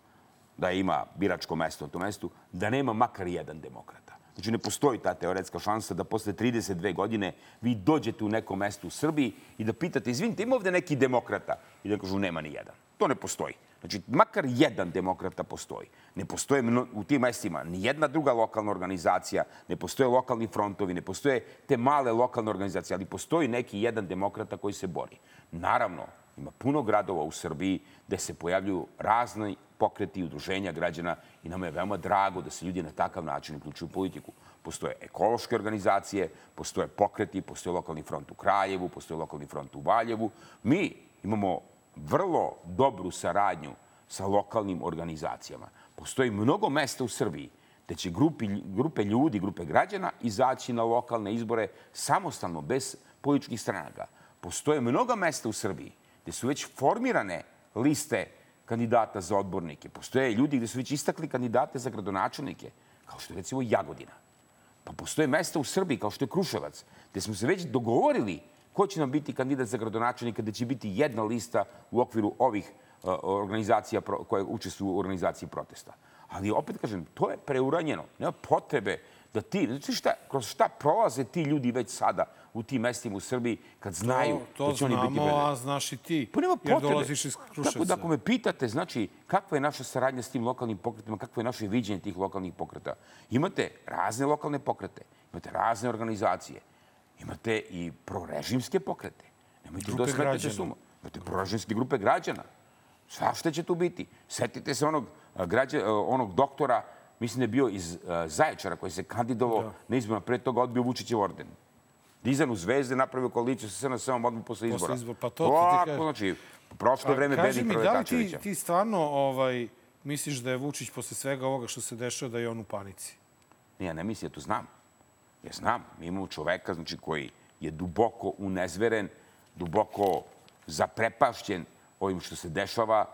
da ima biračko mesto na tom mestu, da nema makar jedan demokrata. Znači, ne postoji ta teoretska šansa da posle 32 godine vi dođete u neko mesto u Srbiji i da pitate, izvinite, ima ovde neki demokrata? I da kažu, nema ni jedan. To ne postoji. Znači, makar jedan demokrata postoji. Ne postoje u tim mestima ni jedna druga lokalna organizacija, ne postoje lokalni frontovi, ne postoje te male lokalne organizacije, ali postoji neki jedan demokrata koji se bori. Naravno, ima puno gradova u Srbiji gde se pojavljuju razni pokreti i udruženja građana i nama je veoma drago da se ljudi na takav način uključuju u politiku. Postoje ekološke organizacije, postoje pokreti, postoje lokalni front u Kraljevu, postoje lokalni front u Valjevu. Mi imamo vrlo dobru saradnju sa lokalnim organizacijama. Postoji mnogo mesta u Srbiji gde će grupi, grupe ljudi, grupe građana izaći na lokalne izbore samostalno, bez političkih stranaka. Postoje mnoga mesta u Srbiji gde su već formirane liste kandidata za odbornike. Postoje ljudi gde su već istakli kandidate za gradonačelnike, kao što je recimo Jagodina. Pa postoje mesta u Srbiji, kao što je Kruševac, gde smo se već dogovorili ko će nam biti kandidat za gradonačelnika, da će biti jedna lista u okviru ovih uh, organizacija koje učestvuju u organizaciji protesta. Ali opet kažem, to je preuranjeno. Nema potrebe da ti, znači šta, kroz šta prolaze ti ljudi već sada u tim mestima u Srbiji kad znaju to, to da će oni biti znamo, predani. a znaš i ti. Pa nema Jer dolaziš iz Kruševca. Tako da ako me pitate, znači, kakva je naša saradnja s tim lokalnim pokretima, kakvo je naše viđenje tih lokalnih pokreta? Imate razne lokalne pokrete, imate razne organizacije, imate i prorežimske pokrete. Nemojte to građana. suma. Imate prorežimske grupe građana. Svašta će tu biti. Setite se onog, a, građa, a, onog doktora, mislim da je bio iz a, Zaječara koji se kandidovao na izborima, pre toga odbio Vučićev orden. Dizan u zvezde, napravio koaliciju sa SNS-om odmah posle izbora. izbora, pa to ti Ovako, kažem. znači, prošlo vreme kaži bednih mi, da li ti, ti stvarno ovaj, misliš da je Vučić posle svega ovoga što se dešava da je on u panici? Ne, ja ne mislim, ja to znam. Ja znam, mi imamo čoveka znači, koji je duboko unezveren, duboko zaprepašćen ovim što se dešava.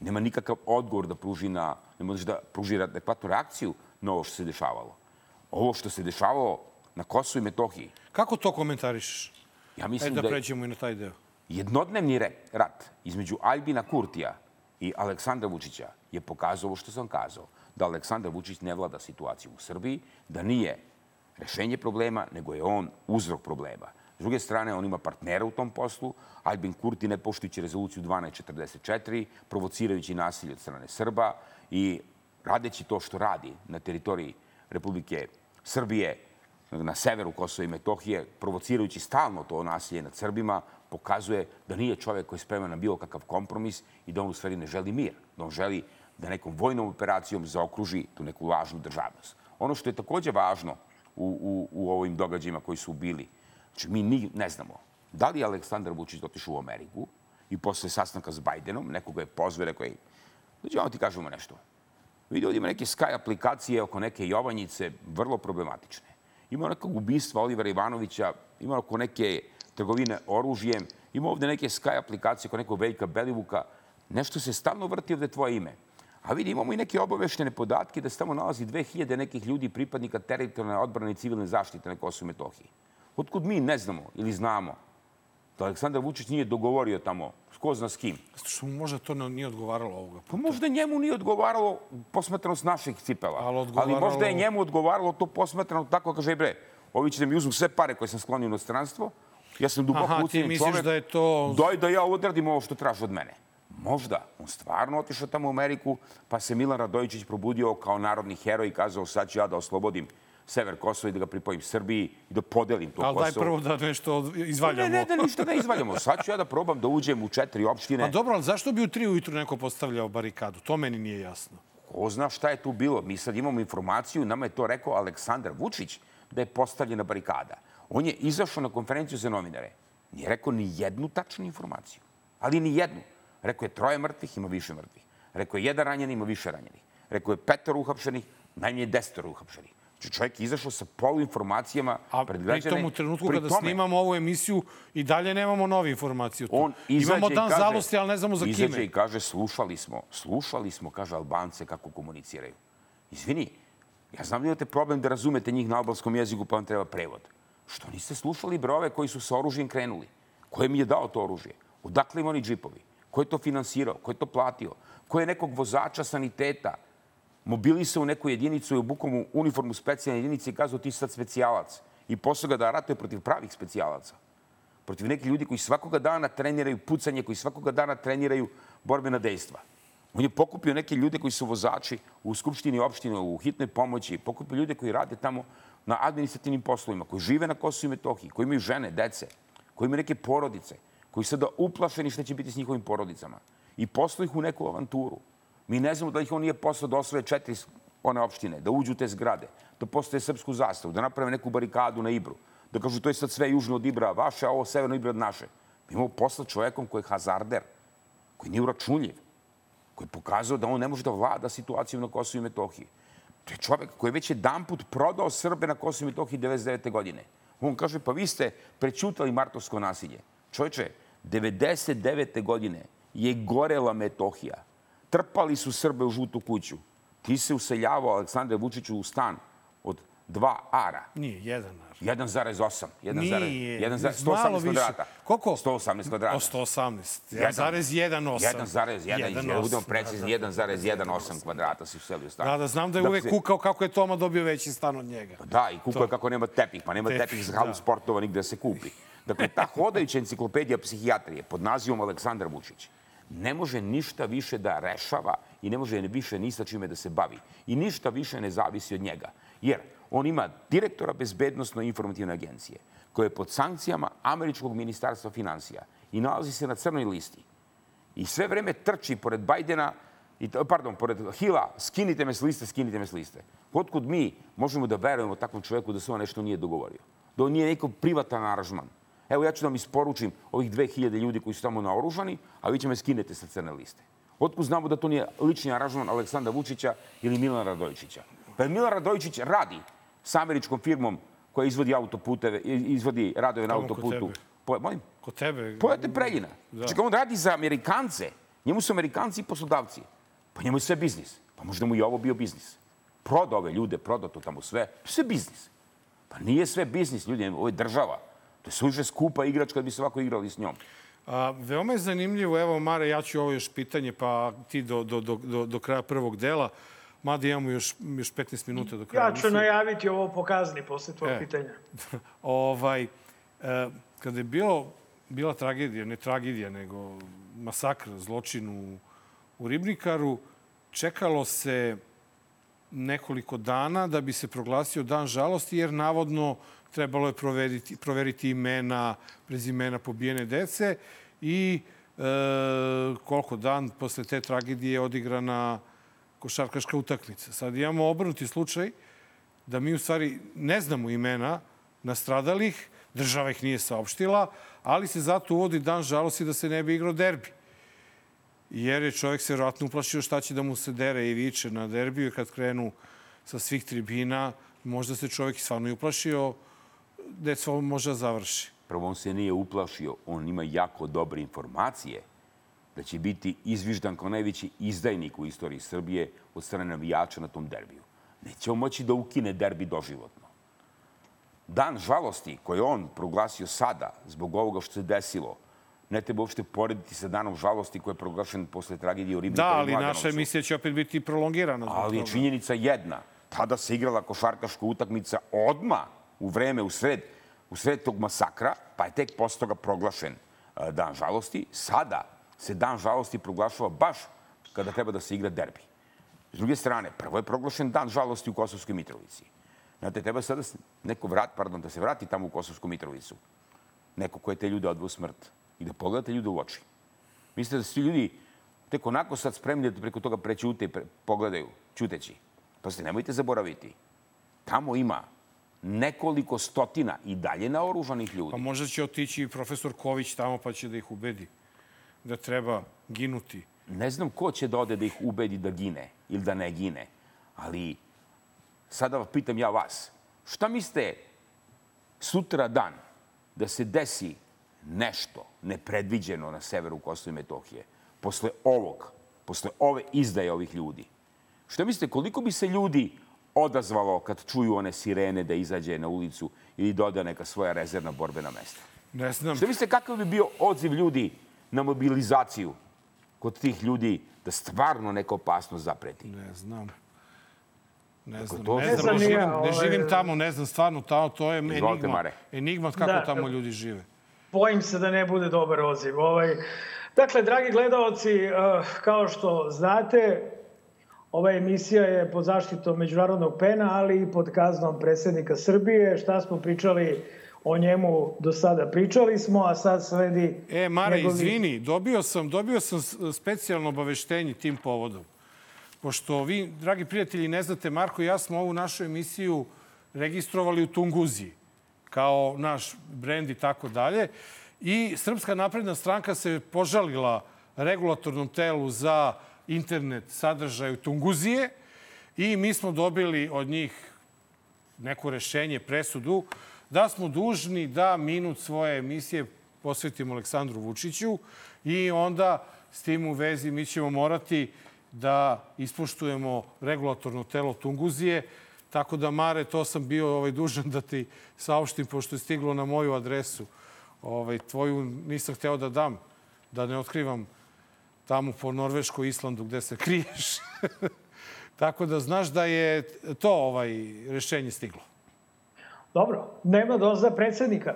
Nema nikakav odgovor da pruži na, ne može da pruži adekvatnu reakciju na ovo što se dešavalo. Ovo što se dešavalo na Kosovu i Metohiji, Kako to komentarišeš? ja mislim Ajde da, da, pređemo i na taj deo. Jednodnevni rat između Albina Kurtija i Aleksandra Vučića je pokazao ovo što sam kazao, da Aleksandar Vučić ne vlada situaciju u Srbiji, da nije rešenje problema, nego je on uzrok problema. S druge strane, on ima partnera u tom poslu. Albin Kurti, ne poštujući rezoluciju 1244, provocirajući nasilje od strane Srba i radeći to što radi na teritoriji Republike Srbije, na severu Kosova i Metohije, provocirajući stalno to nasilje nad Srbima, pokazuje da nije čovek koji je spreman na bilo kakav kompromis i da on u stvari ne želi mir, da on želi da nekom vojnom operacijom zaokruži tu neku lažnu državnost. Ono što je takođe važno u, u, u ovim događajima koji su bili, znači mi ni, ne znamo da li je Aleksandar Vučić otišao u Ameriku i posle sastanka s Bajdenom, nekoga je pozvao, rekao je, vam ti kažemo nešto. Vidi ovdje ima neke Sky aplikacije oko neke Jovanjice, vrlo problematične. Ima nekog ubistva Olivera Ivanovića, ima oko neke trgovine oružjem, ima ovde neke Sky aplikacije oko nekog Veljka Belivuka. Nešto se stalno vrti ovde tvoje ime. A vidi, imamo i neke obaveštene podatke da se tamo nalazi 2000 nekih ljudi, pripadnika teritorijalne odbrane i civilne zaštite na Kosovo i Metohiji. Otkud mi ne znamo ili znamo da Aleksandar Vučić nije dogovorio tamo ko zna s kim. Zato što mu možda to nije odgovaralo ovoga. Pa možda njemu nije odgovaralo posmatrano s naših cipela. Ali Ali odgovaralo- možda je njemu odgovaralo to posmatrano tako, kaže, bre, ovi će da mi uzmu sve pare koje sam sklonio u inostranstvo, ja sam duboko Aha, misliš čovek, da je to... daj da ja odradim ovo što traži od mene. Možda. On stvarno otišao tamo u Ameriku, pa se Milan Radojičić probudio kao narodni heroj i kazao sad ću ja da oslobodim sever Kosova i da ga pripojim Srbiji i da podelim to Ali daj Kosovo. prvo da nešto izvaljamo. Ne, ne, da ništa ne izvaljamo. Sad ću ja da probam da uđem u četiri opštine. Pa dobro, ali zašto bi u tri ujutru neko postavljao barikadu? To meni nije jasno. Ko zna šta je tu bilo? Mi sad imamo informaciju, nama je to rekao Aleksandar Vučić, da je postavljena barikada. On je izašao na konferenciju za novinare. Nije rekao ni jednu tačnu informaciju. Ali ni jednu. Rekao je troje mrtvih, ima više mrtvih. Rekao je jedan ranjen, ima više ranjenih. Rekao je petor uhapšenih, najmanje desetor uhapšenih. Znači čovjek je izašao sa poluinformacijama A pred pri građane. tom u trenutku Pri kada tome, snimamo ovu emisiju i dalje nemamo nove informacije. On izađe Imamo dan kaže, zalosti, ali ne znamo za izađe kime. i kaže, slušali smo, slušali smo, kaže Albance kako komuniciraju. Izvini, ja znam da imate problem da razumete njih na albanskom jeziku, pa vam treba prevod. Što niste slušali brove koji su sa oružjem krenuli? Ko je mi je dao to oružje? Odakle im oni džipovi? Ko je to finansirao? Ko je to platio? Ko je nekog vozača saniteta mobilisao neku jedinicu i obukom u uniformu specijalne jedinice i kazao ti sad specijalac. I posao ga da ratuje protiv pravih specijalaca protiv nekih ljudi koji svakoga dana treniraju pucanje, koji svakoga dana treniraju borbena dejstva. On je pokupio neke ljude koji su vozači u Skupštini opštine, u hitnoj pomoći, pokupio ljude koji rade tamo na administrativnim poslovima, koji žive na Kosovu i Metohiji, koji imaju žene, dece, koji imaju neke porodice, koji su sada uplašeni šta će biti s njihovim porodicama. I poslao ih u neku avanturu. Mi ne znamo da ih on nije poslao da osvoje četiri one opštine, da uđu u te zgrade, da postave srpsku zastavu, da naprave neku barikadu na Ibru, da kažu to je sad sve južno od Ibra vaše, a ovo severno Ibra od naše. Mi imamo posla čovekom koji je hazarder, koji nije uračunljiv, koji je pokazao da on ne može da vlada situaciju na Kosovu i Metohiji. To je čovek koji je već jedan put prodao Srbe na Kosovu i Metohiji 99. godine. On kaže, pa vi ste prećutali martovsko nasilje. Čoveče, 99. godine je gorela Metohija. Trpali su Srbe u žutu kuću. Ti se useljavao Aleksandre Vučiću u stan od dva ara. Nije, jedan ar. 1,8. 1,1. Nije, 1,118 malo više. kvadrata. Koliko? 118 kvadrata. O, 118. 1,1. 1,18. 1,1. Budemo precizni, 1,18 kvadrata si uselio stan. Da, da, znam da je uvek kukao kako je Toma dobio veći stan od njega. Da, i kukao je kako nema tepih, pa nema Tepih, za halu da. sportova nigde da se kupi. Dakle, ta hodajuća enciklopedija psihijatrije pod nazivom Aleksandar Vučić ne može ništa više da rešava i ne može više ni sa čime da se bavi. I ništa više ne zavisi od njega. Jer on ima direktora bezbednostno-informativne agencije koja je pod sankcijama Američkog ministarstva financija i nalazi se na crnoj listi. I sve vreme trči pored Bajdena, pardon, pored Hila, skinite me s liste, skinite me s liste. Otkud mi možemo da verujemo takvom čoveku da se on nešto nije dogovorio? Da on nije neko privatan aranžman? Evo, ja ću da vam isporučim ovih 2000 ljudi koji su tamo naoružani, a vi će me skinete sa crne liste. Otkud znamo da to nije lični aranžman Aleksandra Vučića ili Milana Radojičića? Pa jer Milan Radojičić radi sa američkom firmom koja izvodi autoputeve, izvodi radove na autoputu. Po, molim? Kod tebe... Pojate Preljina. Da. Čekaj, on radi za Amerikance. Njemu su Amerikanci i poslodavci. Pa njemu je sve biznis. Pa možda mu i ovo bio biznis. Proda ove ljude, proda to tamo sve. Je sve biznis. Pa nije sve biznis, ljudi. Ovo je država. To je suviše skupa igračka da bi se ovako igrali s njom. A, veoma je zanimljivo, evo Mare, ja ću ovo još pitanje, pa ti do, do, do, do, do kraja prvog dela, mada imamo još, još 15 minuta do kraja. Ja ću najaviti ovo pokazni posle tvojeg E. pitanja. (laughs) ovaj, e, kada je bilo, bila tragedija, ne tragedija, nego masakr, zločin u, u Ribnikaru, čekalo se nekoliko dana da bi se proglasio dan žalosti, jer navodno trebalo je proveriti, proveriti imena, prezimena pobijene dece i e, koliko dan posle te tragedije je odigrana košarkaška utakmica. Sad imamo obrnuti slučaj da mi u stvari ne znamo imena nastradalih, država ih nije saopštila, ali se zato uvodi dan žalosti da se ne bi igrao derbi. Jer je čovjek se vjerojatno uplašio šta će da mu se dere i viče na derbiju kad krenu sa svih tribina, možda se čovjek i stvarno i uplašio gde sve može da završi. Prvo, on se nije uplašio, on ima jako dobre informacije da će biti izviždan kao najveći izdajnik u istoriji Srbije od strane navijača na tom derbiju. Neće on moći da ukine derbi doživotno. Dan žalosti koji on proglasio sada zbog ovoga što se desilo, ne treba uopšte porediti sa danom žalosti koji je proglašen posle tragedije u Ribniku Da, ali naša emisija će opet biti prolongirana. zbog Ali toga. činjenica jedna. Tada se igrala košarkaška utakmica odma u vreme, u sred, u sred tog masakra, pa je tek posle toga proglašen e, dan žalosti. Sada se dan žalosti proglašava baš kada treba da se igra derbi. S druge strane, prvo je proglašen dan žalosti u Kosovskoj Mitrovici. Znate, treba sada neko vrat, pardon, da se vrati tamo u Kosovsku Mitrovicu. Neko ko je te ljude odveo smrt. I da pogledate ljude u oči. Mislite da su ti ljudi tek onako sad spremni da preko toga prećute i pre, pogledaju, čuteći. Pa se nemojte zaboraviti. Tamo ima nekoliko stotina i dalje naoružanih ljudi. Pa možda će otići i profesor Ković tamo pa će da ih ubedi da treba ginuti. Ne znam ko će da ode da ih ubedi da gine ili da ne gine, ali sada vas pitam ja vas. Šta mislite sutra dan da se desi nešto nepredviđeno na severu Kosova i Metohije posle ovog, posle ove izdaje ovih ljudi? Šta mislite koliko bi se ljudi odazvalo kad čuju one sirene da izađe na ulicu ili doda neka svoja rezervna borbena mesta? Ne znam. Šta mislite kakav bi bio odziv ljudi na mobilizaciju kod tih ljudi da stvarno neka opasnost zapreti? Ne znam. Ne Kako znam, to ne znam, ne, živim, ne ovaj- živim tamo, ne znam stvarno tamo, to je Izvolite, enigma. Mare. Enigma kako Da. tamo ljudi žive. Bojim se da ne bude dobar odziv. Ovaj, dakle, dragi gledaoci, eh, kao što znate, ova emisija je pod zaštitom Međunarodnog pena, ali i pod kaznom predsjednika Srbije. Šta smo pričali o njemu do sada? Pričali smo, a sad sledi... E, Mare, njegovi- izvini, dobio sam, dobio sam specijalno obaveštenje tim povodom. Pošto vi, dragi prijatelji, ne znate, Marko i ja smo ovu našu emisiju registrovali u Tunguziji kao naš brend i tako dalje. I Srpska napredna stranka se požalila regulatornom telu za internet sadržaj u Tunguzije i mi smo dobili od njih neko rešenje, presudu, da smo dužni da minut svoje emisije posvetimo Aleksandru Vučiću i onda s tim u vezi mi ćemo morati da ispoštujemo regulatorno telo Tunguzije. Tako da, Mare, to sam bio ovaj, dužan da ti saopštim, pošto je stiglo na moju adresu. Ovaj, tvoju nisam hteo da dam, da ne otkrivam tamo po Norveškoj Islandu gde se kriješ. (laughs) Tako da znaš da je to ovaj rešenje stiglo. Dobro, dnevna doza predsjednika.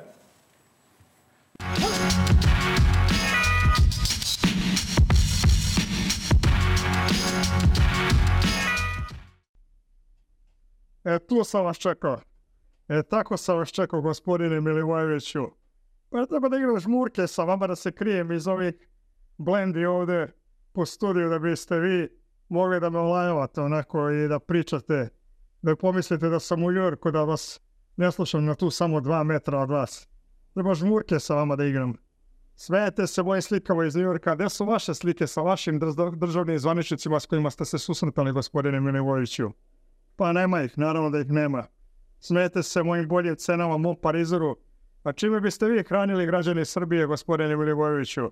E, tu sam vas čekao. E, tako sam vas čekao, gospodine Milivojeviću. Pa treba da igram žmurke sa vama, da se krijem iz ovih blendi ovde po studiju, da biste vi mogli da me olajavate onako i da pričate, da pomislite da sam u Jorku, da vas ne slušam na tu samo dva metra od vas. Treba žmurke sa vama da igram. Smejete se moje slikama iz Njujorka. Gde su vaše slike sa vašim državnim zvaničnicima s kojima ste se susretali, gospodine Milivojeviću? Pa nema ih, naravno da ih nema. Smijete se mojim boljim cenama, mom parizoru. A čime biste vi hranili građani Srbije, gospodine Milivojeviću?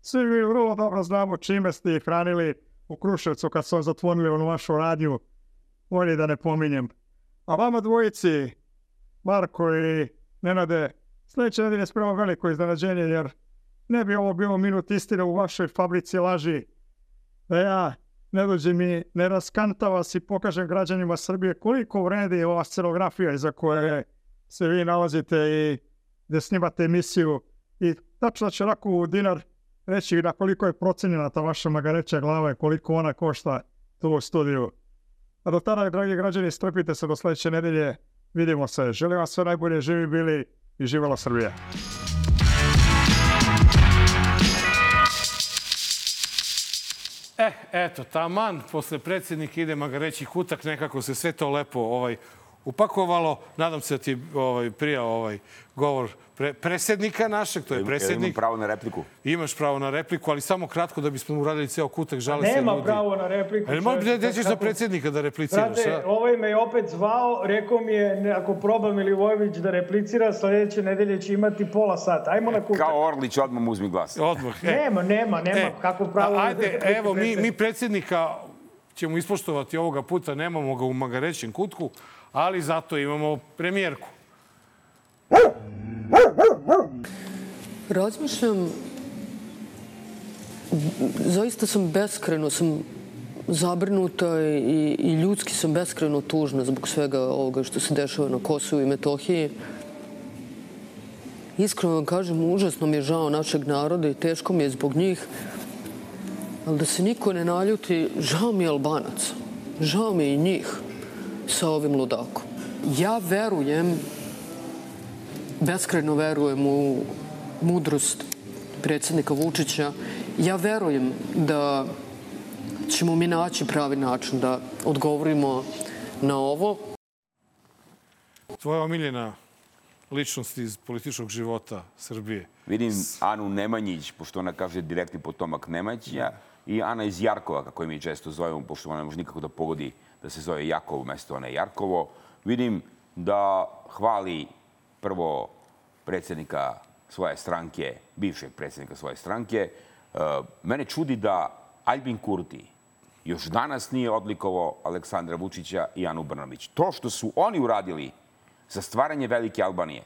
Svi mi vrlo dobro znamo čime ste ih hranili u Kruševcu kad su zatvorili onu vašu radnju. Bolje da ne pominjem. A vama dvojici, Marko i Nenade, sljedeće nedelje spremam veliko iznenađenje jer ne bi ovo bilo minut istine u vašoj fabrici laži, da ja ne dođem i ne raskanta vas i pokažem građanima Srbije koliko vredi ova scenografija iza koje se vi nalazite i gde snimate emisiju i tačno će onako u dinar reći na koliko je procenjena ta vaša magareća glava i koliko ona košta tu u studiju. A do tada, dragi građani, strpite se do sledeće nedelje. Vidimo se. Želim vam sve najbolje, živi bili i živela Srbija. E, eto, taman, posle predsjednika ide magareći kutak, nekako se sve to lepo ovaj, upakovalo. Nadam se da ti ovaj, prija ovaj govor pre, predsjednika našeg, to je Imam predsjednik. pravo na repliku. Imaš pravo na repliku, ali samo kratko da bismo uradili ceo kutak, žale se ljudi. Nema pravo na repliku. Ali možda čoveče, gde ćeš za predsjednika da repliciraš? Znate, a? ovaj me je opet zvao, rekao mi je, ne, ako proba Milivojević da replicira, sledeće nedelje će imati pola sata. Ajmo na kutak. Kao Orlić, odmah mu uzmi glas. Odmah. E. Nema, nema, nema. E, Kako pravo... a- Ajde, da- evo, mi, mi predsjednika ćemo ispoštovati ovoga puta, nemamo ga u magarećem kutku, ali zato imamo premijerku. Razmišljam, zaista sam beskreno, sam zabrinuta i, i ljudski sam beskreno tužna zbog svega ovoga što se dešava na Kosovu i Metohiji. Iskreno vam kažem, užasno mi je žao našeg naroda i teško mi je zbog njih. Ali da se niko ne naljuti, žao mi je Albanaca. Žao mi je i njih sa ovim ludakom. Ja verujem beskrajno verujem u mudrost predsjednika Vučića. Ja verujem da ćemo mi naći pravi način da odgovorimo na ovo. Tvoja omiljena ličnost iz političkog života Srbije. Vidim Anu Nemanjić, pošto ona kaže direktni potomak Nemaća, i Ana iz Jarkova, kako je mi često zovemo, pošto ona ne može nikako da pogodi da se zove Jakov umesto one Jarkovo. Vidim da hvali prvo predsjednika svoje stranke, bivšeg predsjednika svoje stranke. E, Mene čudi da Albin Kurti još danas nije odlikovao Aleksandra Vučića i Anu Brnabić. To što su oni uradili za stvaranje Velike Albanije,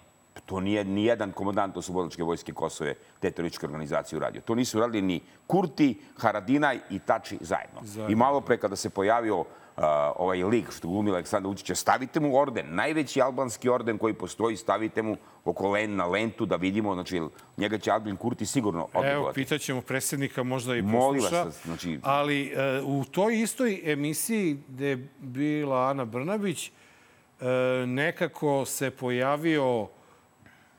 to nije ni jedan komandant Oslobodilačke vojske Kosove te terorističke organizacije uradio. To nisu uradili ni Kurti, Haradinaj i Tači zajedno. Zajedno. I malo pre kada se pojavio ovaj lik što glumi Aleksandra Vučića, stavite mu orden, najveći albanski orden koji postoji, stavite mu oko len, na lentu da vidimo, znači njega će Albin Kurti sigurno Evo, odlikovati. pitaćemo predsjednika, možda i Molim vas, posluša. znači- Ali e, u toj istoj emisiji gde je bila Ana Brnabić, e, nekako se pojavio,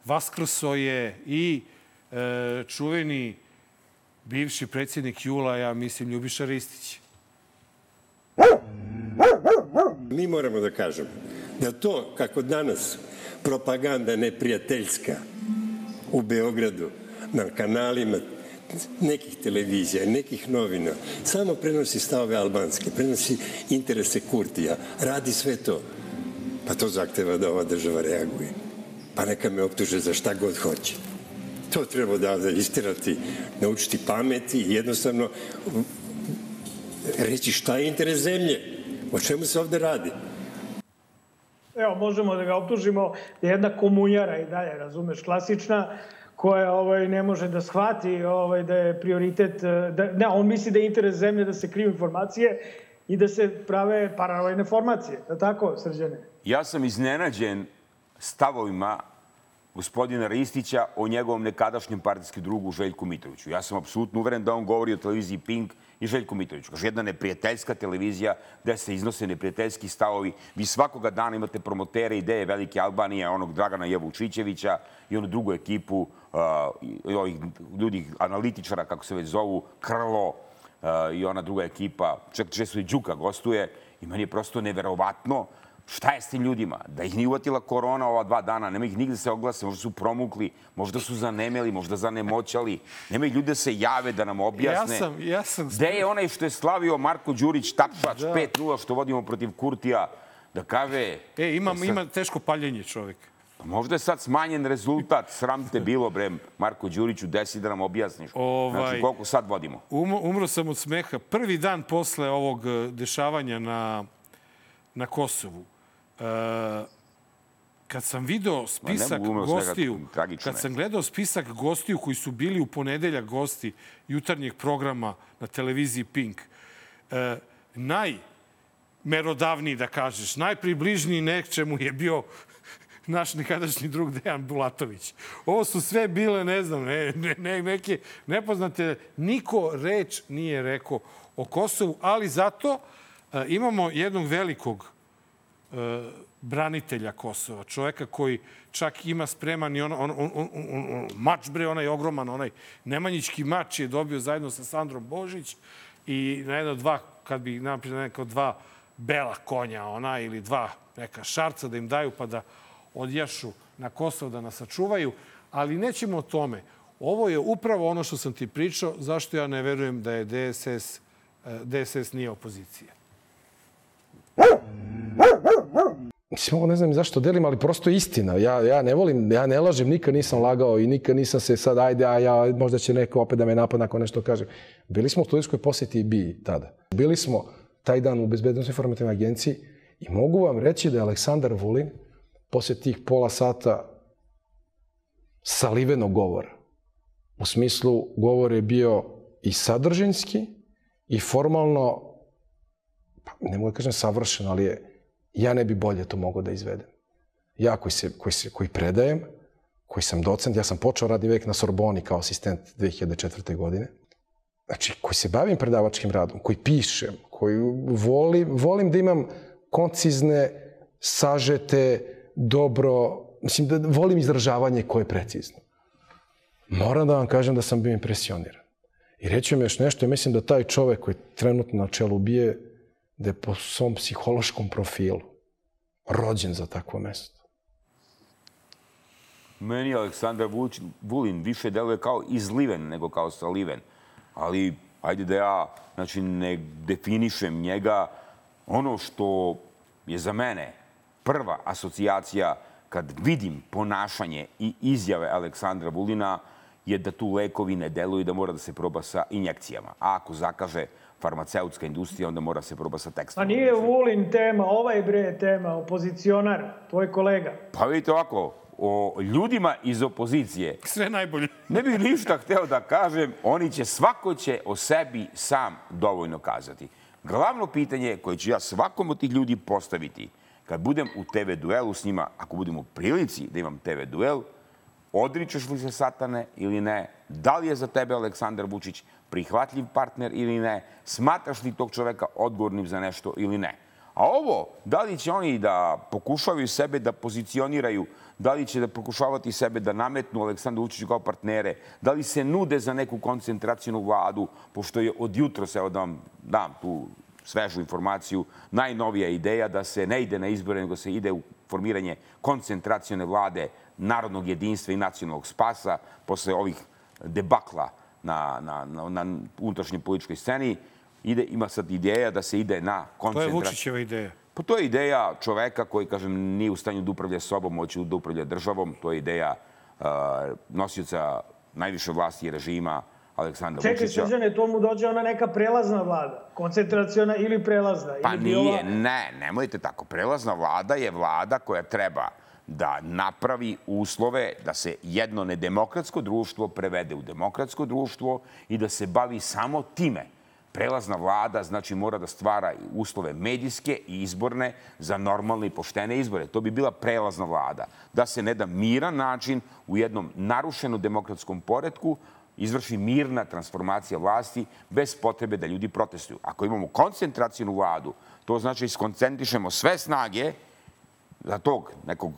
vaskrso je i e, čuveni bivši predsjednik Jula, ja mislim, Ljubiša Ristić. Mi moramo da kažemo da to kako danas propaganda neprijateljska u Beogradu na kanalima nekih televizija, nekih novina, samo prenosi stave albanske, prenosi interese Kurtija, radi sve to. Pa to zahteva da ova država reaguje. Pa neka me optuže za šta god hoće. To treba da, da istirati, naučiti pameti i jednostavno reći šta je interes zemlje, o čemu se ovde radi. Evo, možemo da ga optužimo da je jedna komunjara i dalje, razumeš, klasična, koja ovaj, ne može da shvati ovaj, da je prioritet, eh, da, ne, on misli da je interes zemlje da se kriju informacije i da se prave paralelne formacije. Da tako, Srđane? Ja sam iznenađen stavovima gospodina Ristića o njegovom nekadašnjem partijskom drugu Željku Mitroviću. Ja sam apsolutno uveren da on govori o televiziji Pink i Željku Mitroviću. Kaže, jedna neprijateljska televizija gde se iznose neprijateljski stavovi. Vi svakoga dana imate promotere ideje Velike Albanije, onog Dragana Jevučićevića i onu drugu ekipu uh, ovih ljudi, analitičara, kako se već zovu, Krlo uh, i ona druga ekipa, čak često i Đuka gostuje. I meni je prosto neverovatno Šta je s tim ljudima? Da ih nije uvatila korona ova dva dana, nema ih nigde se oglase, možda su promukli, možda su zanemeli, možda zanemoćali. Nema ih ljudi da se jave, da nam objasne. Ja sam, ja sam... Gde je onaj što je slavio Marko Đurić, tapšač, Da. 5-0 što vodimo protiv Kurtija, da kaže... E, ima, da sad- ima teško paljenje čovjek. Pa Možda je sad smanjen rezultat, sram te bilo, bre, Marko Đuriću, desi da nam objasniš. Ovaj- Znači, koliko sad vodimo? Umro, umro sam od smeha. Prvi dan posle ovog e, dešavanja na, na Kosovu, kad sam video spisak gostiju, tragično kad sam gledao spisak gostiju koji su bili u ponedeljak gosti jutarnjeg programa na televiziji Pink, e, najmerodavniji, da kažeš, najpribližniji nečemu je bio (laughs) naš nekadašnji drug Dejan Bulatović. Ovo su sve bile, ne znam, ne, ne, ne, neke nepoznate. Niko reč nije rekao o Kosovu, ali zato e, imamo jednog velikog branitelja Kosova, čoveka koji čak ima spreman i on, on, on, on, on, mač, bre, onaj ogroman, onaj Nemanjićki mač je dobio zajedno sa Sandrom Božić i na jedno dva, kad bi napravili neka dva bela konja, ona ili dva neka šarca da im daju pa da odjašu na Kosovo da nas sačuvaju, ali nećemo o tome. Ovo je upravo ono što sam ti pričao, zašto ja ne verujem da je DSS, eh, DSS nije opozicija. Mislim, ovo ne znam zašto delim, ali prosto je istina. Ja, ja ne volim, ja ne lažem, nikad nisam lagao i nikad nisam se sad, ajde, a ja, možda će neko opet da me napada ako nešto kažem. Bili smo u studijskoj posjeti i bi tada. Bili smo taj dan u Bezbednostnoj informativnoj agenciji i mogu vam reći da je Aleksandar Vulin posle tih pola sata salivenog govora. U smislu, govor je bio i sadržinski i formalno, pa ne mogu da kažem savršen, ali je, ja ne bi bolje to mogao da izvedem. Ja koji, se, koji, se, koji predajem, koji sam docent, ja sam počeo radni vek na Sorboni kao asistent 2004. godine, znači koji se bavim predavačkim radom, koji pišem, koji volim, volim da imam koncizne, sažete, dobro, mislim da volim izražavanje koje je precizno. Moram da vam kažem da sam bio impresioniran. I reći vam još nešto, mislim da taj čovek koji trenutno na čelu bije, da je po svom psihološkom profilu rođen za takvo mesto. Meni Aleksandar Vulin više deluje kao izliven nego kao saliven. Ali, ajde da ja znači, ne definišem njega. Ono što je za mene prva asocijacija kad vidim ponašanje i izjave Aleksandra Vulina je da tu lekovi ne deluju i da mora da se proba sa injekcijama. A ako zakaže farmaceutska industrija, onda mora se proba sa A tekstilom. nije Vulin tema, ovaj bre tema, opozicionar, tvoj kolega. Pa vidite ovako, o ljudima iz opozicije Sve najbolje. ne bih ništa hteo da kažem. Oni će, svako će o sebi sam dovoljno kazati. Glavno pitanje koje ću ja svakom od tih ljudi postaviti, kad budem u TV duelu s njima, ako budem u prilici da imam TV duel, odričeš li se satane ili ne? Da li je za tebe Aleksandar Vučić prihvatljiv partner ili ne? Smatraš li tog čoveka odgovornim za nešto ili ne? A ovo, da li će oni da pokušavaju sebe da pozicioniraju, da li će da pokušavati sebe da nametnu Aleksandru Vučiću kao partnere, da li se nude za neku koncentracijnu vladu, pošto je od jutra, evo da vam dam tu svežu informaciju, najnovija ideja da se ne ide na izbore, nego se ide u formiranje koncentracione vlade narodnog jedinstva i nacionalnog spasa posle ovih debakla na, na, na, na unutrašnjoj političkoj sceni. Ide, ima sad ideja da se ide na To je koncentraciju. Vučićeva ideja. Pa to je ideja čoveka koji, kažem, nije u stanju da upravlja sobom, hoće da upravlja državom. To je ideja uh, nosioca najviše vlasti i režima Aleksandra Čekaj, Vučića. Srđane, to mu dođe ona neka prelazna vlada. Koncentraciona ili prelazna. Pa ili nije, bila- ne, nemojte tako. Prelazna vlada je vlada koja treba da napravi uslove da se jedno nedemokratsko društvo prevede u demokratsko društvo i da se bavi samo time. Prelazna vlada znači mora da stvara uslove medijske i izborne za normalne i poštene izbore. To bi bila prelazna vlada. Da se na jedan miran način u jednom narušenom demokratskom poredku izvrši mirna transformacija vlasti bez potrebe da ljudi protestuju. Ako imamo koncentracijnu vladu, to znači skoncentrišemo sve snage za tog nekog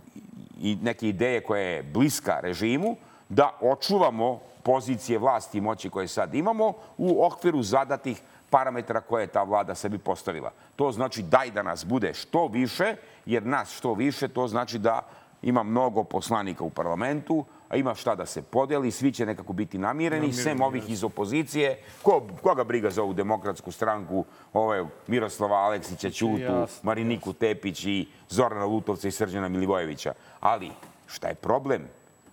i neke ideje koja je bliska režimu, da očuvamo pozicije vlasti i moći koje sad imamo u okviru zadatih parametra koje je ta vlada sebi postavila. To znači daj da nas bude što više, jer nas što više, to znači da ima mnogo poslanika u parlamentu, ima šta da se podeli, svi će nekako biti namireni, Namireni, sem ovih iz opozicije. Ko, koga briga za ovu demokratsku stranku, ove Miroslava Aleksića, Ćutu, Jasno, Mariniku Tepić i Zorana Lutovca i Srđana Milivojevića. Ali šta je problem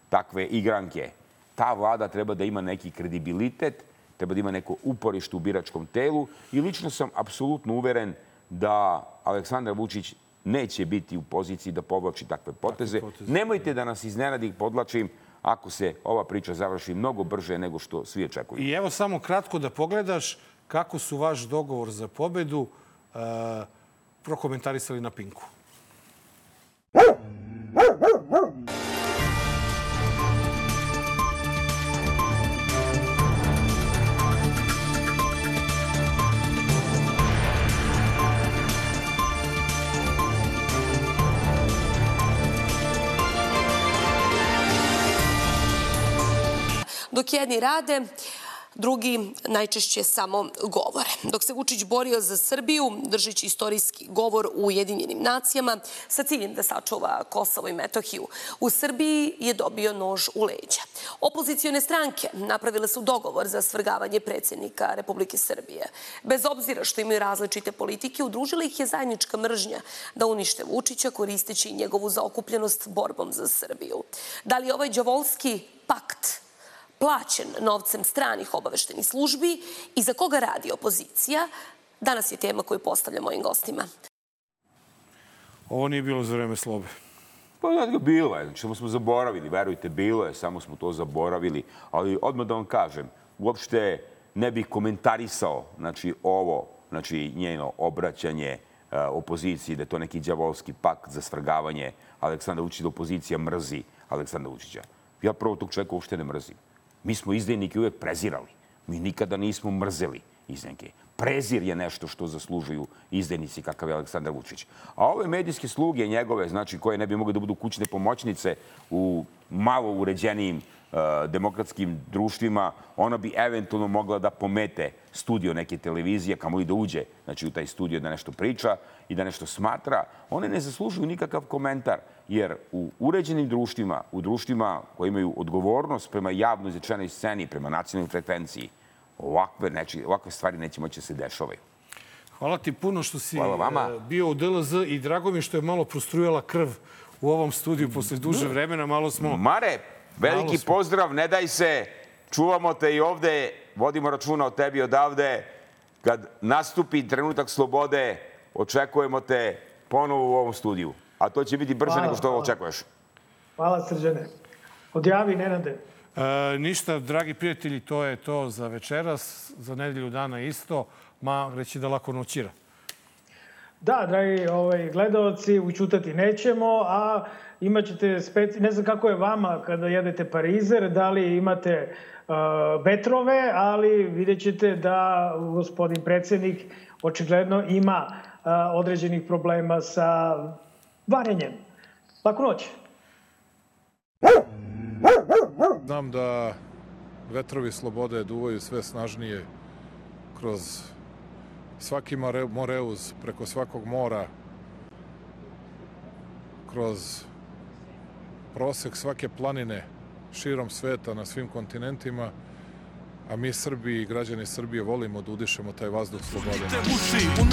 takve igranke? Ta vlada treba da ima neki kredibilitet, treba da ima neko uporište u biračkom telu i lično sam apsolutno uveren da Aleksandar Vučić neće biti u poziciji da povlači takve poteze. Nemojte da nas iznenadi, podlačim, ako se ova priča završi mnogo brže nego što svi očekuju. I evo samo kratko da pogledaš kako su vaš dogovor za pobedu uh, prokomentarisali na Pinku. Dok jedni rade, drugi najčešće samo govore. Dok se Vučić borio za Srbiju, držeći istorijski govor u Ujedinjenim nacijama sa ciljem da sačuva Kosovo i Metohiju, u Srbiji je dobio nož u leđa. Opozicione stranke napravile su dogovor za svrgavanje predsjednika Republike Srbije. Bez obzira što imaju različite politike, udružila ih je zajednička mržnja da unište Vučića koristeći njegovu zaokupljenost borbom za Srbiju. Da li ovaj džavolski pakt plaćen novcem stranih obaveštenih službi i za koga radi opozicija, danas je tema koju postavljam mojim gostima. Ovo nije bilo za vreme slobe. Pa znači, bilo je, znači, samo smo zaboravili, verujte, bilo je, samo smo to zaboravili. Ali odmah da vam kažem, uopšte ne bih komentarisao znači, ovo, znači njeno obraćanje uh, opoziciji, da je to neki djavolski pakt za svrgavanje Aleksandra Vučića, da opozicija mrzi Aleksandra Vučića. Ja prvo tog čovjeka uopšte ne mrzim. Mi smo izdajnike uvek prezirali. Mi nikada nismo mrzeli izdajnike. Prezir je nešto što zaslužuju izdajnici kakav je Aleksandar Vučić. A ove medijske sluge njegove, znači koje ne bi mogli da budu kućne pomoćnice u malo uređenijim demokratskim društvima, ona bi eventualno mogla da pomete studio neke televizije, kamo i da uđe znači, u taj studio da nešto priča i da nešto smatra. One ne zaslužuju nikakav komentar, jer u uređenim društvima, u društvima koji imaju odgovornost prema javno izrečenoj sceni, prema nacionalnoj frekvenciji, ovakve, neči, ovakve stvari neće moći da se dešavaju. Hvala ti puno što si bio u DLZ i drago mi što je malo prostrujala krv u ovom studiju posle duže vremena. Malo smo... Mare, Veliki pozdrav, ne daj se, čuvamo te i ovde, vodimo računa o tebi odavde. Kad nastupi trenutak slobode, očekujemo te ponovo u ovom studiju. A to će biti brže hvala, nego što hvala. očekuješ. Hvala, Srđane. Odjavi, Nenade. E, ništa, dragi prijatelji, to je to za večeras, za nedelju dana isto, ma reći da lako noćira. Da, dragi ovaj, gledalci, učutati nećemo, a imaćete speci... ne znam kako je vama kada jedete parizer, da li imate uh, vetrove, ali vidjet ćete da gospodin predsednik očigledno ima uh, određenih problema sa varenjem. Laku noć. Znam da vetrovi slobode duvaju sve snažnije kroz svaki moreuz, preko svakog mora, kroz prosek svake planine širom sveta na svim kontinentima, a mi Srbi i građani Srbije volimo da udišemo taj vazduh slobode. uši, u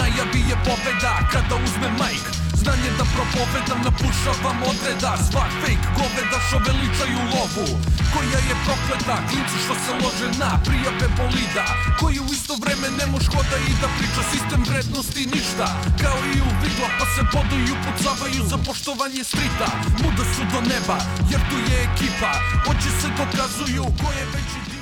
je pobeda kada uzme majk. знање да проповедам Напушавам одреда. Свак фейк говеда шо величају лову. Која е проклета, клинци што се ложе на Пријапе болида, кој у исто време не мож хода и да прича Систем вредности ништа, као и у видла Па се бодују, пуцаваю за поштовање стрита. Муда су до неба, јер ту е екипа. Очи се доказују, кој е веќи